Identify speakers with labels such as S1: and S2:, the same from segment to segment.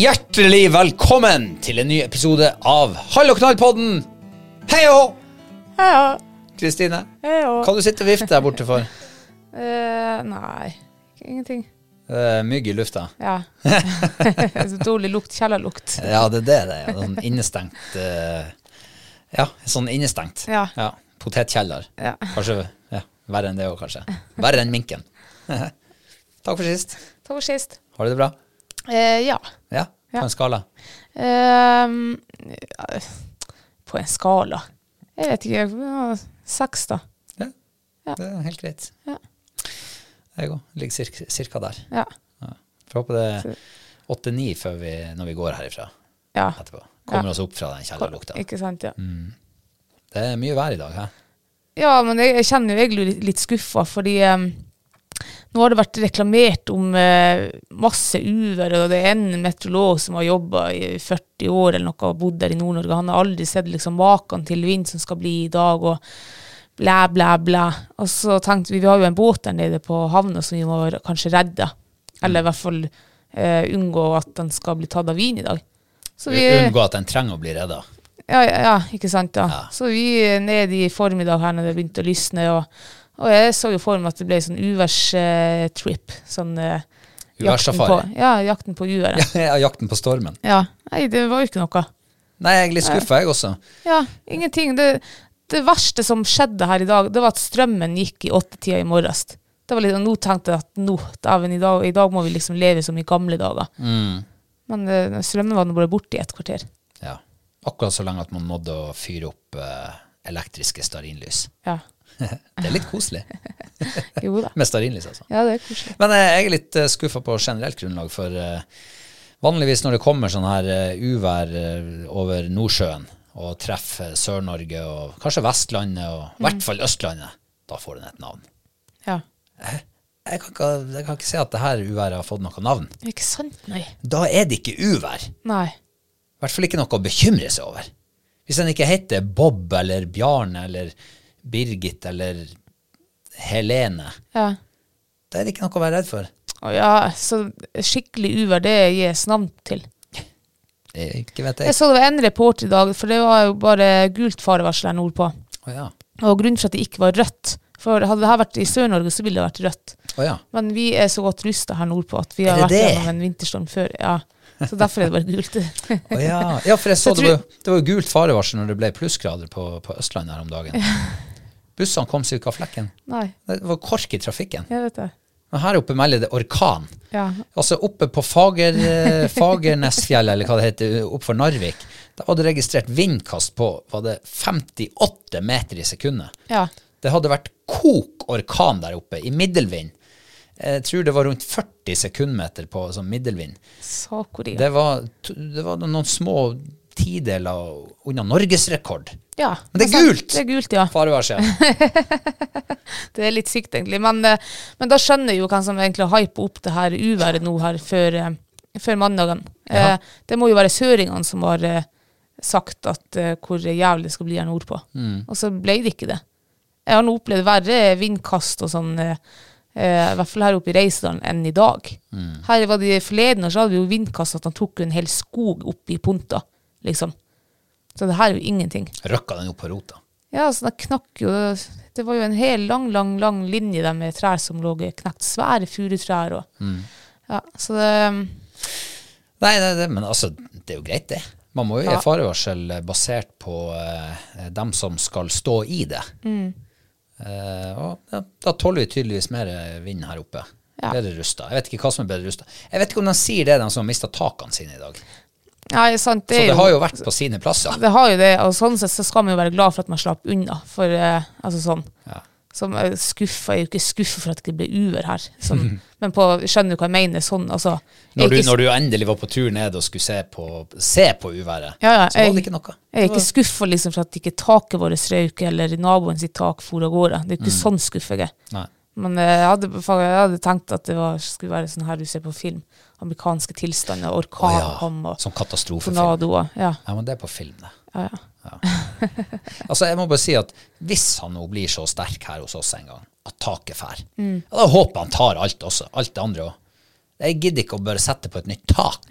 S1: Hjertelig velkommen til en ny episode av Hallo knallpodden! Hei
S2: hå.
S1: Kristine,
S2: ja.
S1: hva du sitter og vifter der borte for?
S2: Eh, nei, ingenting.
S1: Er mygg i lufta.
S2: Ja. Så dårlig lukt, kjellerlukt.
S1: Ja, det er det det er. Sånn innestengt uh, Ja, sånn innestengt.
S2: Ja.
S1: Potetkjeller.
S2: Ja.
S1: Kanskje ja, verre enn det òg, kanskje. Verre enn minken. Takk for sist.
S2: Takk for sist.
S1: Har du det bra?
S2: Eh, ja.
S1: Ja? På
S2: Ja.
S1: en skala?
S2: Eh, på en skala. Jeg vet ikke. ja, Seks, da.
S1: Ja.
S2: Ja.
S1: Det er helt greit.
S2: Ja.
S1: Jeg òg. Ligger cirka, cirka der.
S2: Ja.
S1: Får håpe det er åtte-ni når vi går herifra
S2: ja.
S1: etterpå. Kommer
S2: Ja.
S1: oss opp fra den kjellerlukta.
S2: Ikke sant, ja.
S1: Det er mye vær i dag, hæ?
S2: Ja, men jeg, jeg kjenner jo egentlig litt, skuffa, fordi em, nå har det vært reklamert om eh, masse uvær, og det er en meteorolog som har jobba i 40 år eller noe og bodd der i Nord-Norge. Han har aldri sett liksom maken til vind som skal bli i dag, og blæ, blæ, blæ. Og så tenkte vi, vi har jo en båt der nede på havna som vi må kanskje redde, eller i hvert fall eh, unngå at den skal bli tatt av vind i dag. Så vi,
S1: Unngå at den trenger å bli redda.
S2: ja, ja, ja, ikke sant da.
S1: Ja.
S2: Så vi er ned i formiddag her når det begynte å lysne, og, og jeg så jo for meg at det ble sånn uværstrip. Sånn eh, jakten på- Ja, jakten på uværet.
S1: Ja, jakten på stormen.
S2: Ja. Nei, det var jo ikke noe.
S1: Nei, jeg er litt skuffa, jeg også.
S2: Ja, ingenting. Det, det verste som skjedde her i dag, det var at strømmen gikk i åttetida i morges. Det var litt, og nå tenkte jeg at nå, dæven, i dag, i dag må vi liksom leve som i gamle dager.
S1: Mm.
S2: Men uh, strømmen var nå bare borte i et kvarter.
S1: Ja. Akkurat så lenge at man nådde å fyre opp uh, elektriske stearinlys.
S2: Ja.
S1: Det er litt koselig
S2: Jo da.
S1: med stearinlys, altså.
S2: Ja, det er koselig.
S1: Men eh, jeg er litt uh, skuffa på generelt grunnlag, for eh, vanligvis når det kommer sånn her eh, uvær eh, over Nordsjøen og treffer Sør-Norge og kanskje Vestlandet og i hvert fall Østlandet, da får den et navn.
S2: Ja.
S1: Jeg kan, ikke, jeg kan ikke si at det her uværet har fått noe navn.
S2: Ikke sant? Nei.
S1: Da er det ikke uvær.
S2: Nei.
S1: I hvert fall ikke noe å bekymre seg over. Hvis den ikke heter Bob eller Bjarne eller Birgit eller Helene,
S2: Ja.
S1: da er det ikke noe å være redd for.
S2: Å ja, så skikkelig uvær, det gis navn til.
S1: Ikke vet
S2: Jeg
S1: jeg.
S2: så det var en report i dag, for det var jo bare gult farevarsel her nordpå.
S1: Å ja.
S2: Og grunnen for at det ikke var rødt, for hadde det her vært i Sør-Norge, så ville det vært rødt.
S1: Å ja.
S2: Men vi er så godt rusta her nordpå at vi
S1: Er
S2: har
S1: det
S2: vært
S1: det?
S2: gjennom en vinterstorm før. Ja. Så derfor er det bare gult.
S1: Å ja. ja, for jeg så
S2: Så
S1: det
S2: tror-
S1: var, det var jo gult farevarsel når det ble plussgrader på, på Østlandet her om dagen. Bussene kom seg ikke av flekken.
S2: Nei,
S1: Det var kork i trafikken.
S2: jeg vet det.
S1: Men her oppe melder det orkan.
S2: Ja.
S1: Altså oppe på Fager, eh, Fagernesfjellet, eller hva det heter, oppe for Narvik, da var det registrert vindkast på var det 58 meter i sekundet.
S2: Ja.
S1: Det hadde vært kok orkan der oppe, i middelvind. Jeg tror det var rundt 40 sekundmeter på sånn middelvind.
S2: Så
S1: Det var, det var noen små tideler unna norgesrekord.
S2: ja.
S1: Men det er gult!
S2: Det er gult, ja.
S1: Farevarsel.
S2: Det er litt sykt, egentlig. Men, eh, men da skjønner jeg jo hvem som egentlig hyper opp det her uværet nå her før, eh, før mandagen.
S1: Ja.
S2: Eh, det må jo være søringene som har eh, sagt at eh, hvor jævlig det skal bli her nordpå.
S1: Mm.
S2: Og så ble det ikke det. Jeg har nå opplevd verre vindkast og sånn, Uh, i hvert fall her oppe i Reisedalen, enn i dag.
S1: Mm.
S2: Her var det forleden så hadde vi jo vindkast at han tok en hel skog opp i punta, liksom. Så det her er jo ingenting.
S1: Røkka den opp på rota.
S2: Ja, så det knakk jo Det var jo en hel lang, lang lang linje der med trær som lå knekt. Svære furutrær og Ja, så det
S1: Nei, nei, det, men altså, det er jo greit, det. Man må jo gi
S2: Ja.
S1: farevarsel basert på uh, dem som skal stå i det.
S2: Mm.
S1: Uh, og ja, da tåler vi tydeligvis mer vind her oppe.
S2: Ja.
S1: Bedre rusta. Jeg vet ikke hva som er bedre rusta. Jeg vet ikke om de sier det, de som har mista takene sine i dag.
S2: Nei, sant, det
S1: Så det
S2: jo
S1: har jo vært på sine plasser.
S2: Det har jo det, og sånn sett så skal man jo være glad for at man slapp unna. For eh, altså sånn
S1: Ja.
S2: Som er skuffa, jeg er jo ikke skuffa for at det ble uvær her. Som, men på, skjønner du hva jeg mener? Sånn, altså. jeg
S1: Når du,
S2: ikke-
S1: når du endelig var på tur ned og skulle se på, se på uværet,
S2: Ja, ja,
S1: så var
S2: jeg-
S1: det ikke noe.
S2: Jeg er ikke skuffa liksom, for at ikke taket vårt røyk, eller naboen sitt tak for av gårde. Det er ikke sånn skuffa jeg er. Men eh, jeg hadde, jeg hadde tenkt at det var, skulle være sånn her du ser på film. Amerikanske tilstander, orkan oh,
S1: ja,
S2: kom, og
S1: Som katastrofefilm.
S2: tornadoer. Ja,
S1: Ja, men det er på film, det.
S2: ja, ja.
S1: Altså, jeg må bare si at hvis han nå blir så sterk her hos oss en gang, at taket fær,
S2: Mm.
S1: da håper han tar alt også. Alt det andre òg. Jeg gidder ikke å bare sette på et nytt tak.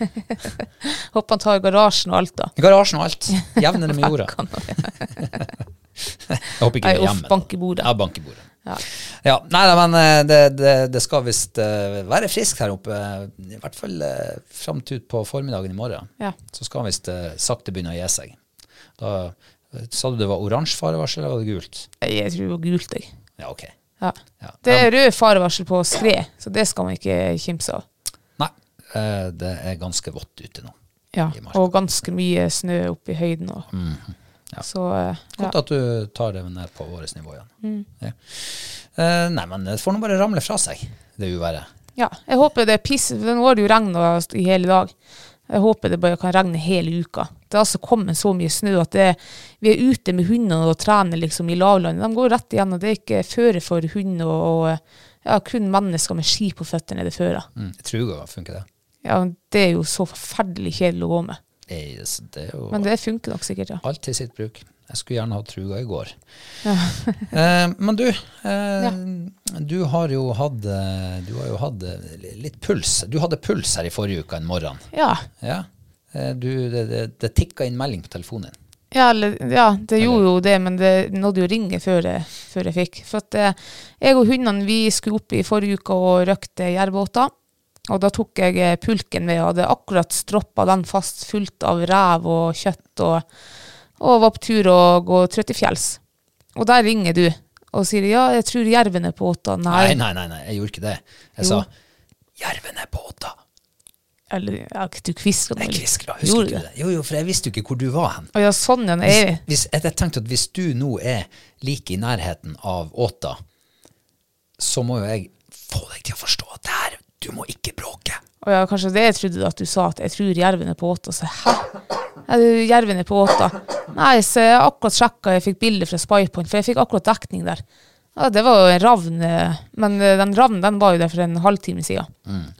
S2: Håper han tar garasjen og alt, da.
S1: Garasjen og alt. Jevne det med jorda. jeg håper ikke det er hjemme.
S2: bank i bordet.
S1: Ja, bank i bordet.
S2: Ja.
S1: Ja, nei da, men eh, det, det, det skal visst eh, være friskt her oppe. I hvert fall uh, fram til utpå formiddagen i morgen.
S2: Ja.
S1: Så skal visst eh, sakte begynne å gi seg. Da sa du det var oransje farevarsel, eller var det gult?
S2: Jeg tror det var gult, jeg.
S1: Ja, ok.
S2: Ja. Det er rød farevarsel på skred, så det skal man ikke kimse av.
S1: Nei, det er ganske vått ute nå.
S2: Ja, og ganske mye snø oppe i høyden. Og.
S1: Mhm. Ja.
S2: Så eh, ja.
S1: Godt at du tar det ned på vårt nivå igjen.
S2: Mm.
S1: Ja. Eh, nei, men det får nå bare ramle fra seg, det uværet.
S2: ja. Jeg håper det pisser, nå har det jo regna i hele dag. Jeg håper det bare kan regne hele uka. Det har altså kommet så mye snø at det, vi er ute med hundene og trener liksom i lavlandet. De går rett igjennom. Det er ikke føre for hund og, og ja, kun mennesker med ski på føttene er det føre.
S1: Mm. Truga, funker det?
S2: Ja, det er jo så forferdelig kjedelig å gå med.
S1: Er, det er jo
S2: Men det funker nok sikkert, ja.
S1: alt til sitt bruk. Jeg skulle gjerne hatt truga i går. eh, men du, eh, du har jo hatt eh, Du har jo hatt eh, litt puls. Du hadde puls her i forrige uke en morgen.
S2: Ja,
S1: Ja. Eh, du, det, det, det tikka inn melding på telefonen din.
S2: Ja, ja, det gjorde jo det, men det nådde jo ringe før jeg, før jeg fikk. For at jeg og hundene vi skulle opp i forrige uke og røkte jervbåter. Og da tok jeg eh, pulken ved og hadde akkurat stroppa den fast fullt av rev og kjøtt, og, og var på tur og gå trøtt i fjells. Og der ringer du og sier ja, jeg tror jerven er på åtta.
S1: Nei,
S2: Nei.
S1: nei, nei, nei jeg gjorde ikke det. Jeg
S2: Jo.
S1: sa jerven er på åtta.
S2: Eller ja, du kviska
S1: Jeg
S2: kvisker, litt.
S1: kviskra, husker du ikke det? Jo, jo, for jeg visste jo ikke hvor du var hen.
S2: Å ja, sånn ja.
S1: Hvis,
S2: Jeg,
S1: hvis, jeg, jeg tenkte at hvis du nå er like i nærheten av Åta, så må jo jeg få deg til å forstå det du må ikke bråke.
S2: Og ja, kanskje det jeg trodde at du sa, at jeg tror jerven er på åtta. Så hæ? Er jerven er på åtta? Nei, så jeg akkurat sjekka, jeg fikk bilde fra Spypoint, for jeg fikk akkurat dekning der. Ja, det var jo en ravn, men eh, den ravnen den var jo der for en halvtime siden.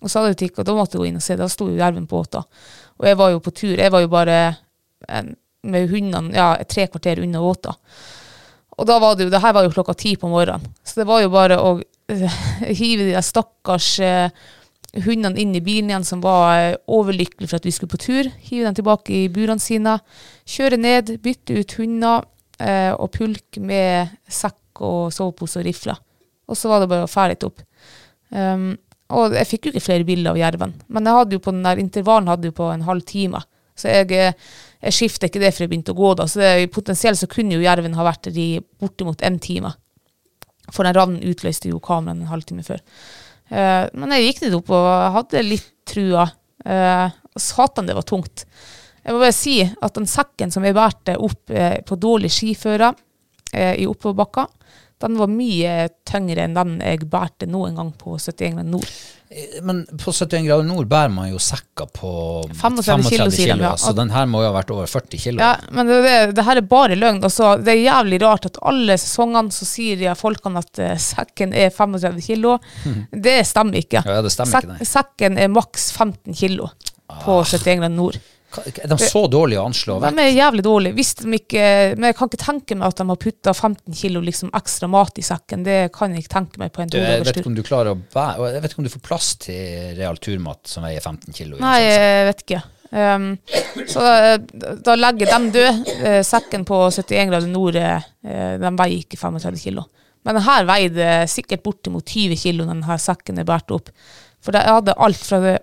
S2: Og så hadde det tikka, da måtte jeg gå inn og se, da sto jo jerven på åtta. Og jeg var jo på tur, jeg var jo bare med hundene ja, tre kvarter unna åta. Og da var det jo, det her var jo klokka ti på morgenen, så det var jo bare å hive de der stakkars eh, hundene inn i bilen igjen som var eh, overlykkelige for at vi skulle på tur. Hive dem tilbake i burene sine. Kjøre ned, bytte ut hunder og pulk med sekk og sovepose og rifler. Og så var det bare å fære litt opp. Um, og jeg fikk jo ikke flere bilder av jerven, men jeg hadde jo på den der intervallen hadde jo på en halv time. Så jeg, jeg skifter ikke det før jeg begynte å gå, da. Så det, potensielt så kunne jo jerven ha vært der i bortimot en time. For den rannen utløste jo kameraet en halvtime før. Uh, men jeg gikk ned opp og hadde litt trua. Uh, satan, det var tungt. Jeg må bare si at den sekken som jeg bærte opp uh, på dårlig skiføre i oppoverbakka, den var mye tyngre enn den jeg bærte noen gang på 71 grader nord.
S1: Eh, Men på 71 grader nord bærer man jo sekker på
S2: 35 kilo, kilo ja.
S1: så den her må jo ha vært over 40 kilo.
S2: Ja, men det, det, det her er bare løgn. Altså, det er jævlig rart at alle sesongene så sier de folkene at uh, sekken er 35 kilo. Det stemmer ikke.
S1: Ja, det stemmer ikke, nei. Ah.
S2: sekken er maks 15 kilo på 71 grader nord.
S1: Er de så dårlige å anslå?
S2: De er jævlig dårlige. Hvis de ikke, men jeg kan ikke tenke meg at de har putta 15 kilo liksom ekstra mat i sekken. Det kan jeg ikke tenke meg på en
S1: todagerstur. jeg vet ikke om du klarer å bære Jeg vet ikke om du får plass til real turmat som veier 15 kilo.
S2: Nei,
S1: sånn
S2: jeg vet ikke. Um, så da, da legger de død. Uh, sekken på 71 grader nord uh, de veier ikke 35 kilo. Men denne veide sikkert bortimot 20 kilo, når denne sekken er båret opp. For jeg hadde alt fra det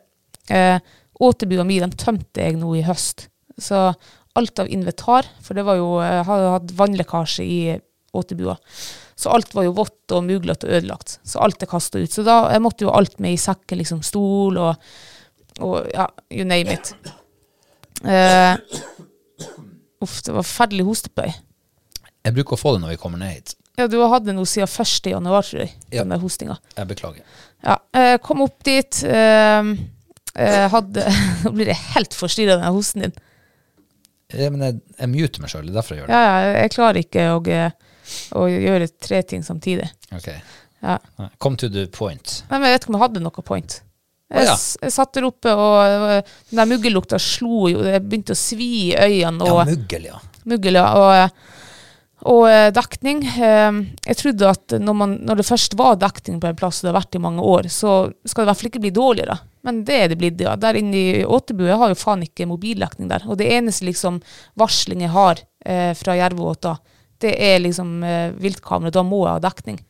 S2: eh, Återbua mi den tømte jeg nå i høst. Så alt av inventar, for det var jo, jeg hadde hatt vannlekkasje i åtebua. Så alt var jo vått og muglete og ødelagt. Så alt er kasta ut. Så da jeg måtte jo alt med i sekken, liksom stol og og ja, you name it. Uh, uff, det var forferdelig hostebøy.
S1: Jeg bruker å få det når vi kommer ned hit.
S2: Ja, du har hatt det nå siden 1. januar, tror jeg,
S1: Ja.
S2: den der hostinga.
S1: Jeg beklager.
S2: Ja, eh, kom opp dit. Eh, hadde Nå blir jeg helt forstyrra av den hosten din.
S1: Ja, men jeg, jeg muter meg sjøl, det er derfor jeg gjør det.
S2: Ja, ja, jeg klarer ikke å, eh, å gjøre tre ting samtidig.
S1: Ok.
S2: Ja.
S1: Come to the point.
S2: Nei, men jeg vet ikke om jeg hadde noe point. Jeg,
S1: oh, ja.
S2: jeg satt der oppe, og eh, den der muggelukta slo jo. Det begynte å svi i øynene.
S1: Ja,
S2: Og,
S1: muggel, ja.
S2: muggel, ja. Og, og eh, dekning. eh, Jeg trodde at når, man, når det først var dekning på en plass, og det har vært i mange år, så skal det i hvert fall ikke bli dårligere. Men det er det blitt, ja. Der inne i Åtebu jeg har jo faen ikke mobildekning der. Og det eneste liksom varsling jeg har eh, fra Jervåta, det er liksom eh, viltkamera. Da må jeg ha dekning.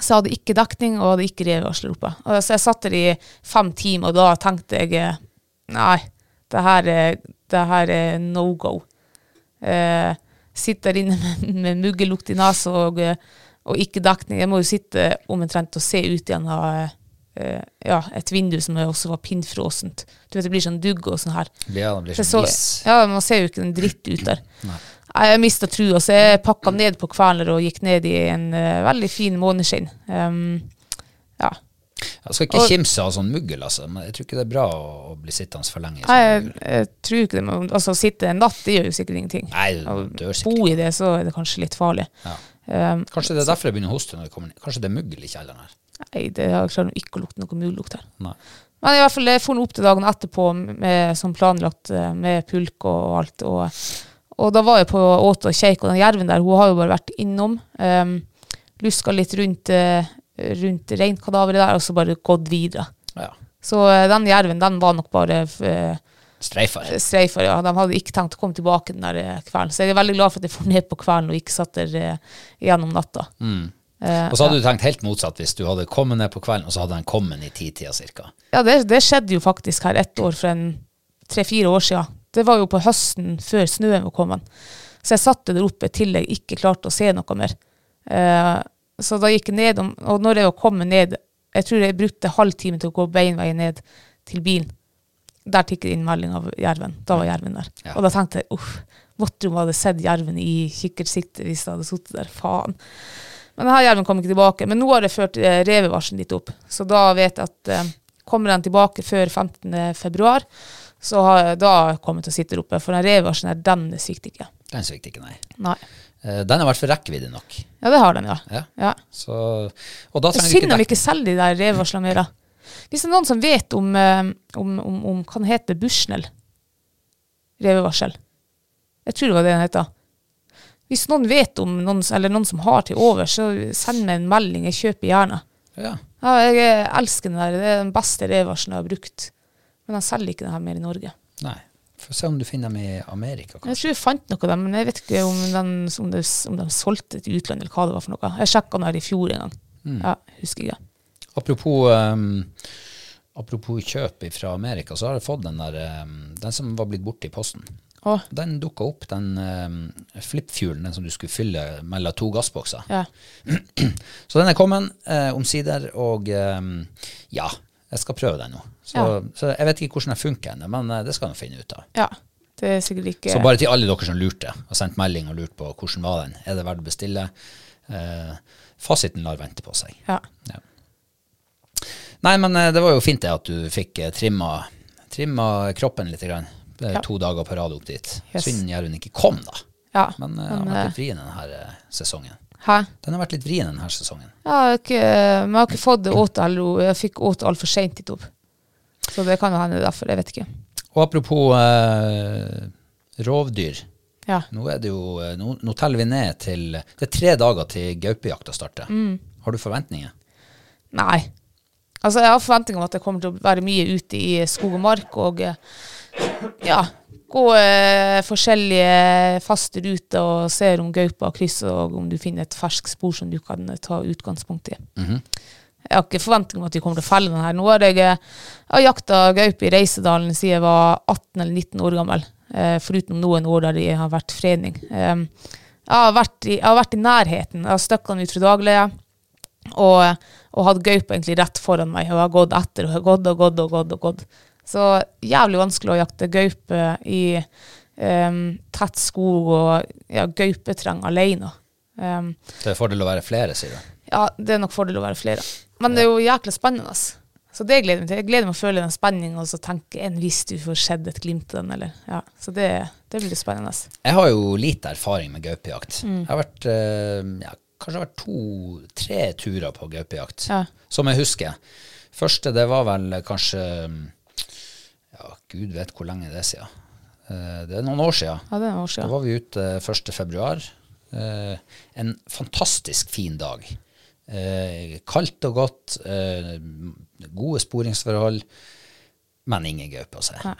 S2: Så jeg hadde ikke dekning og hadde ikke revevarsler oppe. Og Så jeg satt der i fem timer, og da tenkte jeg eh, nei, det her er, det her er no go. Eh, sitte der inne med, med muggelukt i nesa og, eh, og ikke dekning. Jeg må jo sitte omtrent og se ut igjen eh, ja, et vindu som også var pinnfråsent. Du vet, det blir sånn dugg og sånn her.
S1: Ja, det blir sånn
S2: så,
S1: is.
S2: ja, man ser jo ikke en dritt ut der. Nei, Jeg mista trua, så jeg pakka ned på Kværner og gikk ned i en uh, veldig fin måneskinn. Um, ja.
S1: Jeg skal ikke
S2: Og-
S1: kimse av sånn muggel, altså. Men jeg tror ikke det er bra å, bli sittende for lenge.
S2: Nei,
S1: sånn
S2: jeg, jeg tror ikke det. Men altså, sitte en natt, det gjør jo sikkert ingenting.
S1: Nei, du dør sikkert.
S2: bo i det, så er det kanskje litt farlig.
S1: Ja.
S2: Um,
S1: Kanskje det er derfor jeg begynner å hoste når det kommer. Kanskje det er muggel i kjelleren her.
S2: Nei, det har jeg klart ikke å lukte noe muglukt her.
S1: Nei.
S2: Men i hvert fall, jeg for opp til dagen etterpå med, som planlagt, eh, med pulk og alt. Og, og da var jeg på Åte og Kjeik, og den jerven der, hun har jo bare vært innom. Um, luska litt rundt, eh, rundt reinkadaveret der, og så bare gått videre.
S1: Ja.
S2: Så eh, den jerven, den var nok bare
S1: Streifer.
S2: streifer, ja. De hadde ikke tenkt å komme tilbake den der kvelden. Så jeg er veldig glad for at jeg får ned på kvelden og ikke satt der gjennom natta.
S1: Mm.
S2: Eh,
S1: Og så hadde du tenkt helt motsatt hvis du hadde kommet ned på kvelden, og så hadde den kommet i titida cirka.
S2: Ja, det, det skjedde jo faktisk her ett år for en tre-fire år siden. Det var jo på høsten før snøen var kommet. Så jeg satt der oppe til jeg ikke klarte å se noe mer. Eh, så da gikk jeg ned, og når jeg var kommet ned, jeg tror jeg brukte halvtime til å gå beinveien ned til bilen. Der tikket det inn melding av jerven. Da var jerven der.
S1: Ja.
S2: Og da tenkte jeg uff, måtte jeg hadde sett jerven i kikkertsikte hvis jeg hadde sittet der. Faen. Men denne jerven kom ikke tilbake. Men nå har jeg ført eh, revevarselen dit opp. Så da vet jeg at eh, kommer den tilbake før 15. februar, så har jeg, da kommer jeg til å sitte oppe. For den revevarselen her, den svikter ikke.
S1: Den svikter ikke, nei.
S2: Nei.
S1: Eh, Den har vært for rekkevidde nok.
S2: Ja, det har den, ja.
S1: Ja.
S2: ja.
S1: Så, og da
S2: er
S1: trenger du
S2: synd om ikke selger de der revevarslene mer. Hvis det er noen som vet om, eh, om, om, om hva den heter, Bushnell revevarsel. Jeg tror det var det den heter. Hvis noen vet om noen, eller noen som har til over, så send meg en melding. Jeg kjøper gjerne.
S1: Ja.
S2: Ja, jeg elsker den der. Det er den beste revarselen jeg har brukt. Men de selger ikke den her mer i Norge.
S1: Nei. Få se om du finner dem i Amerika,
S2: Jeg tror jeg fant noe av dem, men jeg vet ikke om, den, om, de, om de solgte til utlandet, eller hva det var for noe. Jeg sjekka den her i fjor en gang. Ja, husker ikke.
S1: Apropos, um, apropos kjøp fra Amerika, så har jeg fått den der um, Den som var blitt borte i posten.
S2: Å.
S1: Den dukka opp, den uh, flippfuelen, den som du skulle fylle mellom to gassbokser.
S2: Ja.
S1: Så den er kommet eh, omsider, og eh, ja, jeg skal prøve den nå. Så,
S2: Ja.
S1: så jeg vet ikke hvordan den funker ennå, men eh, det skal jeg finne ut av.
S2: ja. Det er sikkert ikke
S1: Så bare til alle dere som lurte, og sendt melding og lurt på hvordan var den, er det verdt å bestille? Eh, fasiten lar vente på seg.
S2: Ja.
S1: Ja. Nei, men eh, det var jo fint det at du fikk eh, trimma, trimma kroppen litt. Grann. Det er
S2: Ja.
S1: To dager på rad opp dit.
S2: Yes.
S1: Synd Gjerund ikke kom, da.
S2: ja.
S1: Men uh, han har vært
S2: eh,
S1: litt vrien denne uh, sesongen.
S2: Hæ?
S1: Den har vært litt vrien denne sesongen.
S2: Ja, vi har ikke, har ikke fått det åt eller Jeg fikk åt altfor seint i opp. Så det kan jo hende derfor. Jeg vet ikke.
S1: Og apropos eh, rovdyr.
S2: Ja.
S1: Nå, er det jo, eh, nå, nå teller vi ned til Det er tre dager til gaupejakta starter.
S2: Mm.
S1: Har du forventninger?
S2: Nei. Altså, jeg har forventninger om at jeg kommer til å være mye ute i skog og mark og eh, ja, gå eh, forskjellige faste ruter og se om gaupa krysser, og om du finner et ferskt spor som du kan eh, ta utgangspunkt i. Jeg har ikke forventning om at vi kommer til å felle den her. Nå har jeg, eh, jeg har jakta gaupe i Reisedalen siden jeg var 18 eller 19 år gammel, eh, foruten noen år der det har vært fredning. Eh, jeg, har vært i, jeg har vært i nærheten. Jeg har støkket den ut fra daglige og, og hadde gaupa egentlig rett foran meg, og jeg har gått etter og gått og gått og gått. og gått. Så jævlig vanskelig å jakte gaupe i um, tett skog og ja, gaupetreng alene. Så
S1: Det er fordel å være flere, sier du.
S2: ja, det er nok fordel å være flere. Men det er jo jækla spennende. ass. Så det gleder jeg meg til. Jeg gleder meg å føle den spenningen og så tenke enn hvis du får sett et glimt av den, eller ja. Så det, det blir spennende. ass.
S1: Jeg har jo lite erfaring med gaupejakt.
S2: Mm.
S1: Jeg har vært eh, ja, kanskje vært to-tre turer på gaupejakt,
S2: Ja.
S1: som jeg husker. Første det var vel kanskje gud vet hvor lenge det er siden. Eh, det er noen år siden.
S2: Ja, det er noen år siden.
S1: Da var vi ute 1. februar. Eh, en fantastisk fin dag. Eh, kaldt og godt. Eh, gode sporingsforhold. Men ingen gaupe å se.
S2: Nei.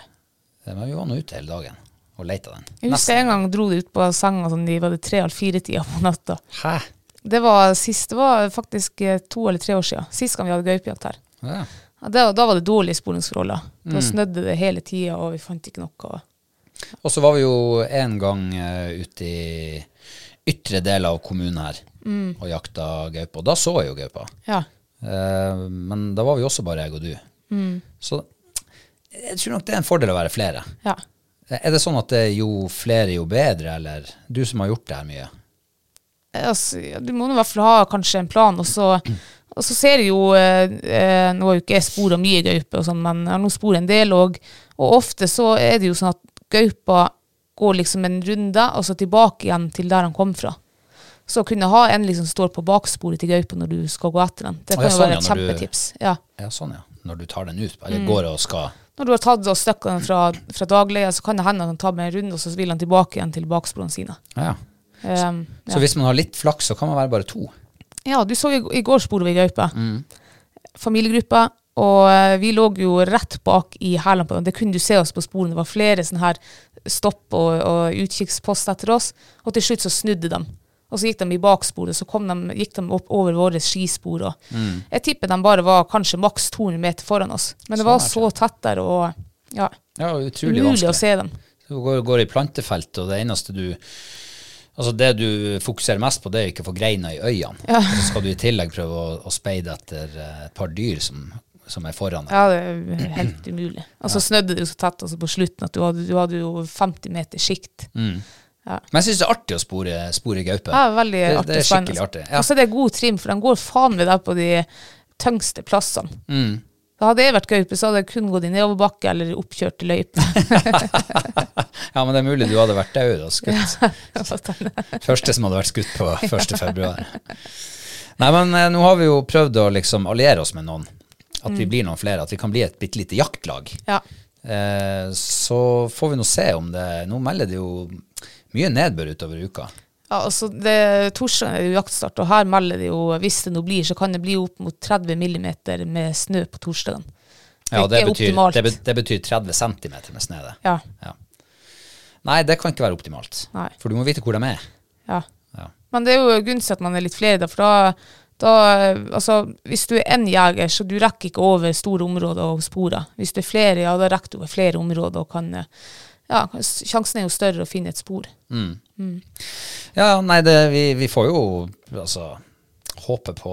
S1: Eh, Men vi var nå ute hele dagen og leita den.
S2: Jeg husker en gang dro de ut på senga sånn, de var det tre eller fire tida på natta.
S1: Hæ?
S2: Det var sist, det var faktisk eh, to eller tre år siden. Sist gang vi hadde gaupejakt her.
S1: Ja.
S2: Ja, det, da var det dårlige sporingsforhold. da. Da
S1: Mm.
S2: snødde det hele tida, og vi fant ikke noe.
S1: Og så var vi jo en gang uh, ute i ytre del av kommunen her
S2: Mm.
S1: og jakta gaupe. Og da så jeg jo gaupa.
S2: Ja.
S1: Uh, men da var vi også bare jeg og du.
S2: Mm.
S1: Så jeg tror nok det er en fordel å være flere.
S2: ja.
S1: Er det sånn at det er jo flere, jo bedre, eller du som har gjort det her mye?
S2: Altså, du må i hvert fall ha kanskje en plan, og så, og så ser jeg jo eh, eh, Nå har jo ikke jeg spora mye gaupe, og sånn, men jeg har nå sporet en del, og, og ofte så er det jo sånn at gaupa går liksom en runde, og så tilbake igjen til der han kom fra. Så å kunne ha en liksom står på baksporet til gaupa når du skal gå etter den, det kan jo
S1: sånn,
S2: være
S1: ja,
S2: et
S1: du-
S2: kjempetips. Ja.
S1: Ja, sånn ja. Når du tar den ut, eller
S2: Mm.
S1: går og skal
S2: Når du har tatt og støkket den fra, fra dagleia, så kan det hende at han tar med en runde, og så vil han tilbake igjen til baksporene sine.
S1: Ja.
S2: Um,
S1: Så hvis man har litt flaks, så kan man være bare to.
S2: Ja, du så i, i går sporet vi gaupe.
S1: Mm.
S2: Familiegruppa. Og eh, vi lå jo rett bak i hælene på dem. Det kunne du se oss på sporene. Det var flere sånne her stopp og, og utkikkspost etter oss. Og til slutt så snudde de. Og så gikk de i baksporet, så kom de, gikk de opp over våre skispor. Og
S1: Mm.
S2: Jeg tipper de bare var kanskje maks 200 meter foran oss. Men det
S1: Sånn
S2: var så tett der, og ja,
S1: Ja, utrolig
S2: umulig
S1: vanskelig.
S2: å se dem.
S1: Du går, går i plantefelt, og det eneste du Altså Det du fokuserer mest på, det er ikke å få greina i øynene.
S2: Ja.
S1: Og så skal du i tillegg prøve å, å speide etter eh, et par dyr som, som er foran deg.
S2: Ja, det er helt umulig. Og så snødde det jo så tett altså på slutten at du hadde, du hadde jo 50 meter sikt.
S1: Mm.
S2: Ja.
S1: Men jeg syns det er artig å spore, spore gaupe.
S2: Ja, veldig
S1: det,
S2: artig
S1: det er skikkelig artig. Ja.
S2: Og så er det god trim, for den går faen meg der på de tyngste plassene.
S1: Mm.
S2: Da hadde jeg vært gaupe, så hadde jeg kun gått i nedoverbakke eller oppkjørte løype.
S1: ja, men det er mulig du hadde vært daud og skutt. Første som hadde vært skutt på 1. februar. Nei, men eh, nå har vi jo prøvd å liksom alliere oss med noen. At
S2: Mm.
S1: vi blir noen flere. At vi kan bli et bitte lite jaktlag.
S2: ja.
S1: Eh, så får vi nå se om det Nå melder det jo mye nedbør utover uka.
S2: Ja, altså det, Torsdag er jo jaktstart, og her melder de jo, hvis det nå blir, så kan det bli opp mot 30 millimeter med snø på torsdagen.
S1: Ja, det betyr, det, det betyr 30 cm med snø. det.
S2: Ja.
S1: Ja. Nei, det kan ikke være optimalt.
S2: Nei.
S1: For du må vite hvor de er.
S2: ja.
S1: Ja.
S2: Men det er jo gunstig at man er litt flere, for da, da altså, Hvis du er én jeger, så du rekker ikke over store områder og sporer. Hvis du er flere, ja, da rekker du over flere områder og kan eh, ja, sjansen er jo større å finne et spor.
S1: Ja, nei, det, vi, vi får jo altså håpe på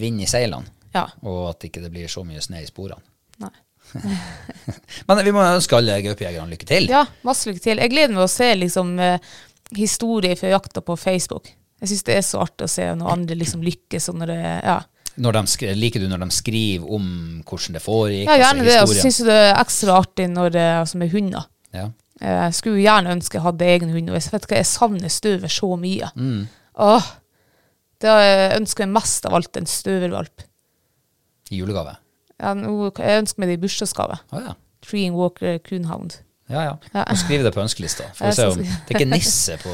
S1: vind i seilene,
S2: Ja.
S1: og at ikke det blir så mye snø i sporene.
S2: Nei.
S1: Men vi må ønske alle gaupejegerne lykke til.
S2: Ja, masse lykke til. Jeg gleder meg å se liksom eh, historier fra jakta på Facebook. Jeg syns det er så artig å se når andre liksom lykkes. Og når det, ja.
S1: Når de liker du når de skriver om hvordan det foregikk?
S2: ja,
S1: altså
S2: gjerne det. Og så syns det er ekstra artig når det altså med hunder.
S1: Ja.
S2: Eh, Jeg skulle gjerne ønske jeg hadde egen hund. Og jeg vet ikke, jeg savner støver så mye.
S1: Mm.
S2: Åh, det har jeg ønsker meg mest av alt en støvervalp.
S1: I julegave.
S2: Ja, jeg ønsker meg det i bursdagsgave.
S1: Oh, ja.
S2: Treeing Walker Coonhound.
S1: Ja, ja.
S2: Ja.
S1: Må skrive det på ønskelista. For se om, det er ikke nisse på,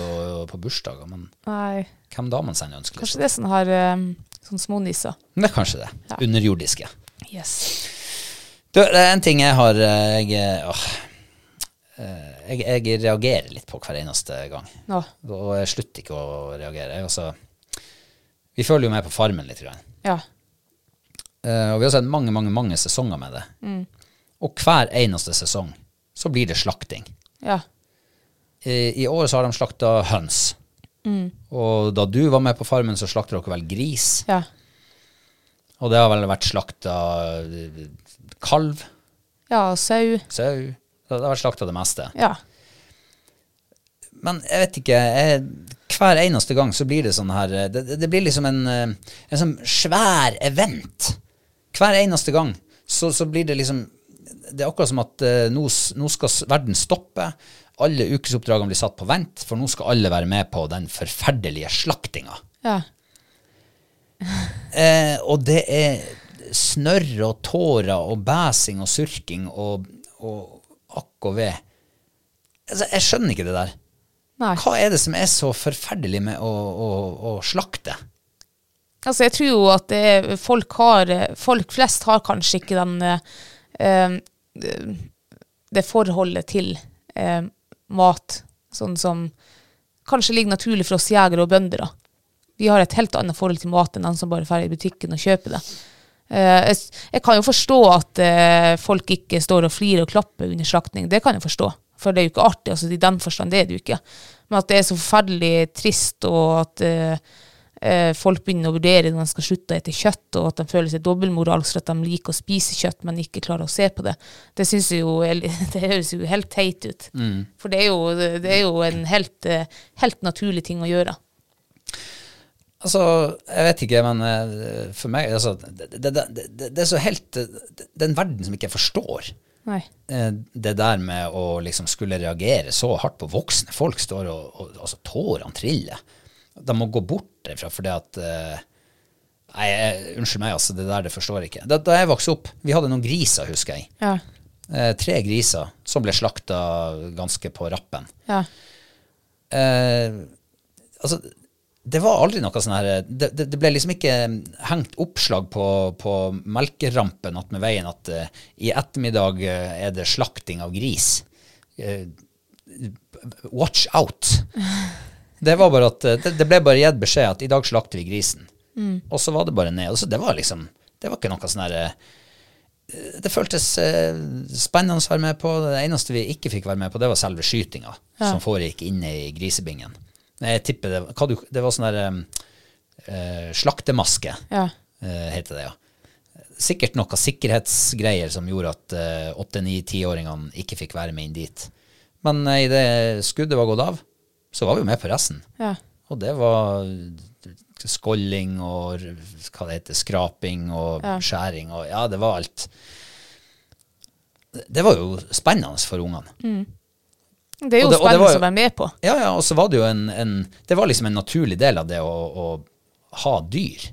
S1: på bursdager, men
S2: Nei,
S1: hvem da man sender
S2: kanskje det sånn her um, sånn små
S1: nisser. det er kanskje det.
S2: Ja.
S1: Underjordiske.
S2: Yes.
S1: Du, det er en ting jeg har eh, Jeg, eh, åh, eh, jeg, jeg reagerer litt på hver eneste gang.
S2: Ja.
S1: Og jeg slutter ikke å reagere. Altså, vi følger jo med på Farmen litt. Grann.
S2: Ja.
S1: Uh, og vi har sett mange, mange, mange sesonger med det. Og hver eneste sesong så blir det slakting.
S2: Ja.
S1: I, I år så har de slakta høns. Og da du var med på Farmen, så slakta dere vel gris.
S2: Ja.
S1: Og det har vel vært slakta kalv,
S2: Ja, sau.
S1: sau Det har vært slakta det meste.
S2: Ja.
S1: Men jeg vet ikke jeg, Hver eneste gang så blir det sånn her Det, det- blir liksom en, en sånn svær event. Hver eneste gang så, så blir det liksom Det er akkurat som at eh, nå, nå skal verden stoppe. Alle ukesoppdragene blir satt på vent, for nå skal alle være med på den forferdelige slaktinga.
S2: Ja.
S1: Eh, og det er snørr og tårer og bæsing og surking og, og akk og ved. Altså, jeg skjønner ikke det der.
S2: Nei.
S1: Hva er det som er så forferdelig med å, å, å slakte?
S2: Altså, jeg tror jo at det folk har Folk flest har kanskje ikke den eh, eh, Det forholdet til eh, mat sånn som kanskje ligger naturlig for oss jegere og bønder. da. Vi har et helt annet forhold til mat enn den som bare drar i butikken og kjøper det. Eh, jeg, jeg kan jo forstå at eh, folk ikke står og flirer og klapper under slaktning. Det kan jeg forstå. For det er jo ikke artig. altså I den forstand det er det jo ikke. Men at det er så forferdelig trist, og at eh, folk begynner å vurdere når de skal slutte å spise kjøtt, og at de føler seg dobbeltmoralsk for at de liker å spise kjøtt, men ikke klarer å se på det. Det jo det høres jo helt teit ut. For det er jo, det er jo en helt, helt naturlig ting å gjøre.
S1: Altså, jeg vet ikke, men eh, for meg altså, det, det, det, det, er så helt Det er en verden som ikke jeg forstår.
S2: Nei.
S1: Eh, Det der med å liksom skulle reagere så hardt på voksne folk står og, og altså, tårene triller. De må gå bort derfra fordi at eh, Nei, unnskyld meg, altså, det der det forstår jeg ikke. Da, da jeg vokste opp, vi hadde noen griser, husker jeg.
S2: Ja.
S1: Eh, tre griser som ble slakta ganske på rappen.
S2: Ja.
S1: Eh, altså, det var aldri noe sånn her det, det, det ble liksom ikke hengt oppslag på, på melkerampen attmed veien at uh, i ettermiddag uh, er det slakting av gris. Uh, watch out. Det var bare at eh, det, det ble bare gitt beskjed at i dag slakter vi grisen. Og så var det bare ned. Og så det var liksom Det var ikke noe sånn her eh, det føltes eh, spennende å være med på. Det eneste vi ikke fikk være med på, det var selve skytinga som foregikk inne i grisebingen. Jeg tipper det, hva du, det var sånn der eh, eh, slaktemaske,
S2: Ja.
S1: eh, heter det, ja. Sikkert noen sikkerhetsgreier som gjorde at eh, åtte-ni-tiåringene ikke fikk være med inn dit. Men uh, idet skuddet var gått av, så var vi jo med på resten.
S2: Ja.
S1: Og det var skålling og hva det heter, skraping og
S2: Ja.
S1: skjæring og ja, det var alt. Det var jo spennende for ungene.
S2: Det er jo spennende å være med på.
S1: Ja, ja, og så var det jo en, en Det var liksom en naturlig del av det å, å ha dyr.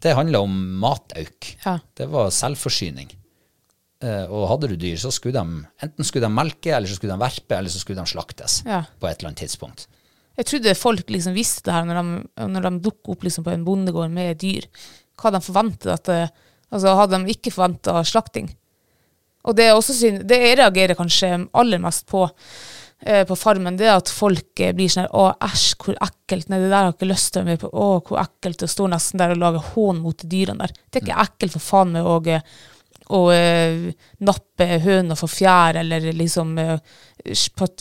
S1: Det handla om matauk.
S2: Ja.
S1: Det var selvforsyning. Eh, og hadde du dyr, så skulle de enten skulle de melke, eller så skulle de verpe, eller så skulle de slaktes
S2: Ja.
S1: på et eller annet tidspunkt.
S2: Jeg trodde folk liksom visste det her når de, når de dukker opp liksom på en bondegård med dyr. Hva de forventet at det, Altså hadde de ikke forventa slakting. Og det synd, det jeg reagerer kanskje aller mest på eh, på farmen, det er at folk eh, blir sånn her, Å, æsj, hvor ekkelt. Nei, det der har jeg ikke lyst til å være med på. Å, hvor ekkelt. Og står nesten der og lager hån mot dyrene der. Det er ikke ekkelt for faen meg å og eh, nappe høna for fjær, eller liksom eh,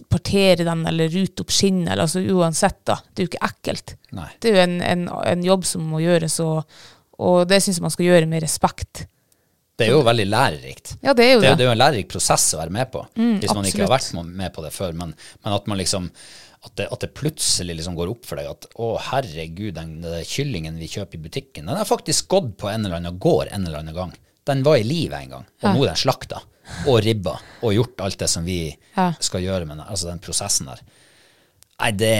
S2: partere den, eller rute opp skinnet, eller altså uansett, da. Det er jo ikke ekkelt.
S1: Nei.
S2: Det er jo en, en, en jobb som må gjøres, og, og det syns jeg man skal gjøre med respekt.
S1: Det er jo veldig lærerikt.
S2: Ja, det er jo
S1: Det,
S2: det.
S1: det er jo en lærerik prosess å være med på, hvis man ikke har vært med på det før. Men, men at man liksom at det, at det plutselig liksom går opp for deg at å herregud, den, den kyllingen vi kjøper i butikken, den har faktisk gått på en eller annen gård en eller annen gang. Den var i live en gang, og nå er den slakta og ribba og gjort alt det som vi
S2: Ja.
S1: skal gjøre med den, altså den prosessen der. Nei, det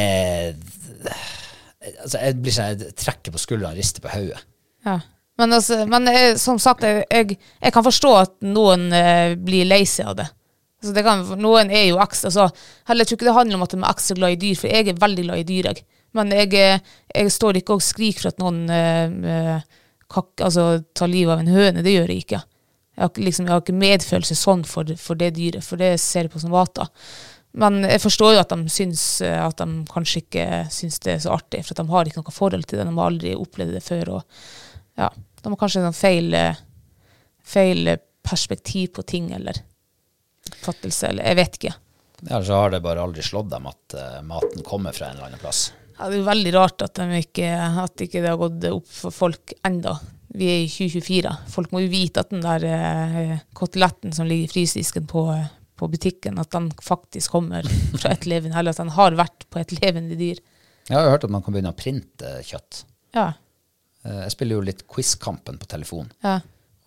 S1: altså Jeg blir sånn, jeg trekker på skuldrene og rister på hodet.
S2: Ja. Men, altså, men eh, som sagt, jeg, jeg, jeg kan forstå at noen eh, blir lei seg av det. Altså, det kan, noen er jo ekstra så, heller, tror ikke det handler om at de er ekstra glad i dyr, for jeg er veldig glad i dyr. Jeg. Men jeg, eh, jeg står ikke og skriker for at noen eh, kak, altså, tar livet av en høne. Det gjør jeg ikke. Jeg har, liksom, jeg har ikke medfølelse sånn for, for det dyret, for det ser jeg på som vater. Men jeg forstår jo at de syns at de kanskje ikke syns det er så artig, for de har ikke noe forhold til det. De har aldri opplevd det før. og ja, De har kanskje en feil, eh, feil eh, perspektiv på ting, eller oppfattelse, eller jeg vet ikke.
S1: Eller så har det bare aldri slått dem at uh, maten kommer fra en eller annen plass.
S2: Ja, det er jo veldig rart at, de ikke, at ikke det har gått opp for folk enda. Vi er i 2024. Folk må jo vite at den der uh, koteletten som ligger i frysedisken på, uh, på butikken, at den faktisk kommer fra et levende, eller at den har vært på et levende dyr.
S1: Jeg har jo hørt at man kan begynne å printe kjøtt.
S2: Ja.
S1: Eh, Jeg spiller jo litt Quizkampen på telefon.
S2: ja.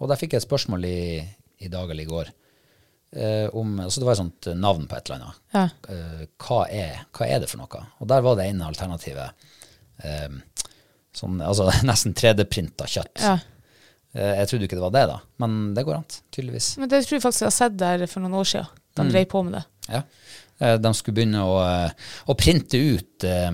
S1: Og der fikk jeg et spørsmål i, i dag eller i går. Eh, om, altså det var et sånt navn på et eller annet.
S2: Ja.
S1: Eh, hva, er, hva er det for noe? Og der var det ene alternativet eh, sånn, altså nesten 3D-printa kjøtt.
S2: ja.
S1: Eh, jeg trodde ikke det var det, da. Men det går an, tydeligvis.
S2: Men det tror jeg faktisk jeg har sett der for noen år siden. De
S1: Mm.
S2: drev på med det.
S1: Ja. Eh, De skulle begynne å, eh, å printe ut eh,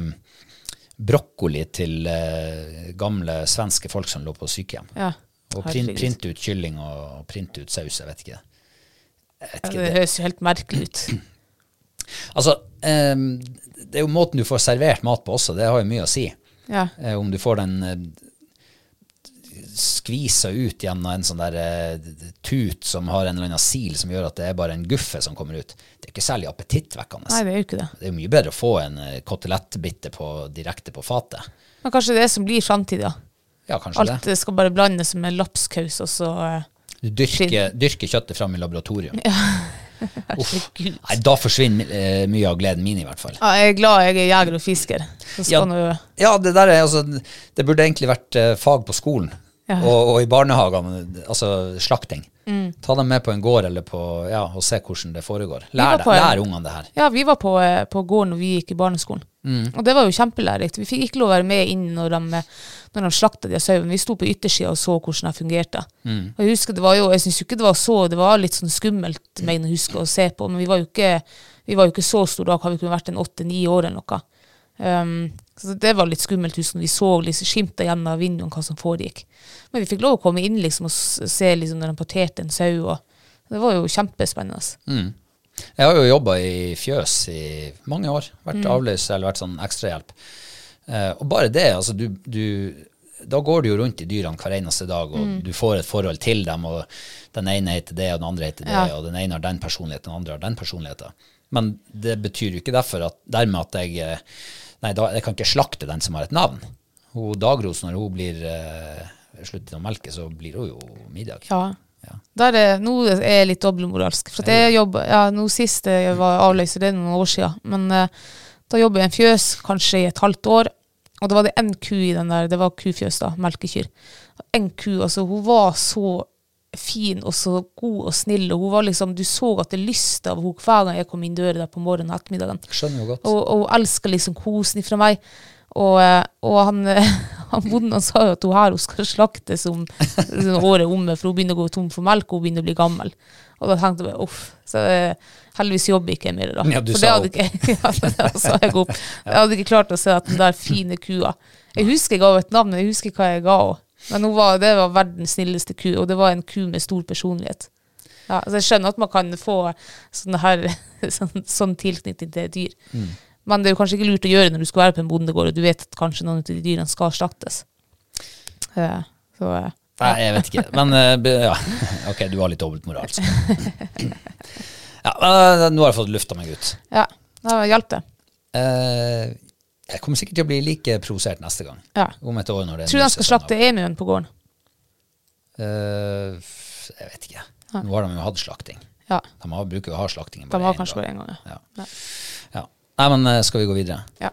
S1: brokkoli til eh, gamle svenske folk som lå på sykehjem.
S2: Ja.
S1: Og print, print, ut kylling og print ut saus, jeg vet ikke. Jeg vet ikke
S2: det
S1: det.
S2: høres jo helt merkelig ut.
S1: Altså, eh, det er jo måten du får servert mat på også, det har jo mye å si.
S2: Ja.
S1: Eh, om du får den eh, skvisa ut gjennom en sånn der eh, tut som har en eller annen sil som gjør at det er bare en guffe som kommer ut. Det er ikke særlig appetittvekkende.
S2: Nei, det er jo ikke det.
S1: Det er mye bedre å få en eh, kotelettbitte på, direkte på fatet.
S2: Men kanskje det er som blir framtida.
S1: Ja, kanskje
S2: Alt
S1: det.
S2: skal bare blandes med lapskaus, og så eh,
S1: Du dyrker, dyrker kjøttet fram i laboratorium. Uff. Nei, da forsvinner eh, mye av gleden min, i hvert fall.
S2: Ja, jeg er glad jeg er jeger og fisker.
S1: Ja, ja det der er altså Det burde egentlig vært eh, fag på skolen.
S2: Ja.
S1: Og, og i barnehagene, altså slakting.
S2: Mm.
S1: Ta dem med på en gård eller på, ja, og se hvordan det foregår. Lær,
S2: på
S1: lær ungene det her.
S2: Ja, vi var på, eh, på gården når vi gikk i barneskolen.
S1: Mm.
S2: Og det var jo kjempelærerikt. Vi fikk ikke lov å være med inn når de, når de slakta de sauene. Vi sto på yttersida og så hvordan de fungerte.
S1: Mm.
S2: Og jeg husker det var jo, jeg syns ikke det var så Det var litt sånn skummelt mener jeg å huske å se på, men vi var jo ikke, vi var jo ikke så store da. Har vi kunne vært en åtte-ni år eller noe. Um, så det var litt skummelt når vi så liksom, skimta gjennom vinduene hva som foregikk. Men vi fikk lov å komme inn liksom, og se liksom, når de parterte en sau. Og, det var jo kjempespennende.
S1: Mm. Jeg har jo jobba i fjøs i mange år. Vært
S2: Mm.
S1: avløser eller vært sånn ekstrahjelp. Eh, og bare det, altså du, du Da går du jo rundt i dyrene hver eneste dag, og
S2: Mm.
S1: du får et forhold til dem, og den ene heter det, og den andre heter det,
S2: Ja.
S1: og den ene har den personligheten, den andre har den personligheten. Men det betyr jo ikke derfor at, dermed at jeg eh, Nei, da, jeg kan ikke slakte den som har et navn. Hun Dagros, når hun blir uh, slutter å melke, så blir hun jo middag.
S2: Ja.
S1: Ja.
S2: Er, nå er jeg litt dobbeltmoralsk. For jeg jobber, ja, nå sist jeg var avløser, det er noen år siden, men uh, da jobber jeg i en fjøs kanskje i et halvt år, og da var det en ku i den der, det var kufjøs da, melkekyr. En ku, altså hun var så fin og så god og snill, og hun var liksom, du så at det lysta av henne hver gang jeg kom inn døra der på morgenen og ettermiddagen.
S1: Skjønner jo godt.
S2: Og, og hun elska liksom kosen ifra meg. Og, eh, og han, eh, han bonden han sa jo at hun her hun skal slaktes om året omme, for hun begynner å gå tom for melk, og hun begynner å bli gammel. Og da tenkte jeg uff. Så eh, heldigvis jobber ikke jeg mer, da.
S1: Ja, du
S2: for
S1: sa
S2: det hadde ikke, ja, sa jeg opp. Jeg hadde ikke klart å se at den der fine kua Jeg husker jeg ga henne et navn, men jeg husker hva jeg ga henne. Men var, det var verdens snilleste ku, og det var en ku med stor personlighet. Ja, altså jeg skjønner at man kan få sånne her, sånn, sånn tilknytning til dyr. Men det er jo kanskje ikke lurt å gjøre når du skal være på en bondegård og du vet at kanskje noen av de dyrene skal slaktes. Uh, så, Uh.
S1: Nei, jeg vet ikke. Men eh, ja. ok, du har litt dobbeltmoral. altså. Ja, nå har jeg fått lufta meg ut.
S2: Ja, da hjalp det.
S1: Eh, jeg kommer sikkert til å bli like provosert neste gang.
S2: Ja.
S1: Om et år når det
S2: Tror du han skal slakte emuen på gården?
S1: Eh, jeg vet ikke. Nå har de jo hatt slakting.
S2: Ja.
S1: De har, bruker jo å ha slakting
S2: De
S1: bare
S2: har
S1: én
S2: kanskje bare én gang, ja.
S1: Ja. Ja. Nei, men eh, skal vi gå videre?
S2: ja.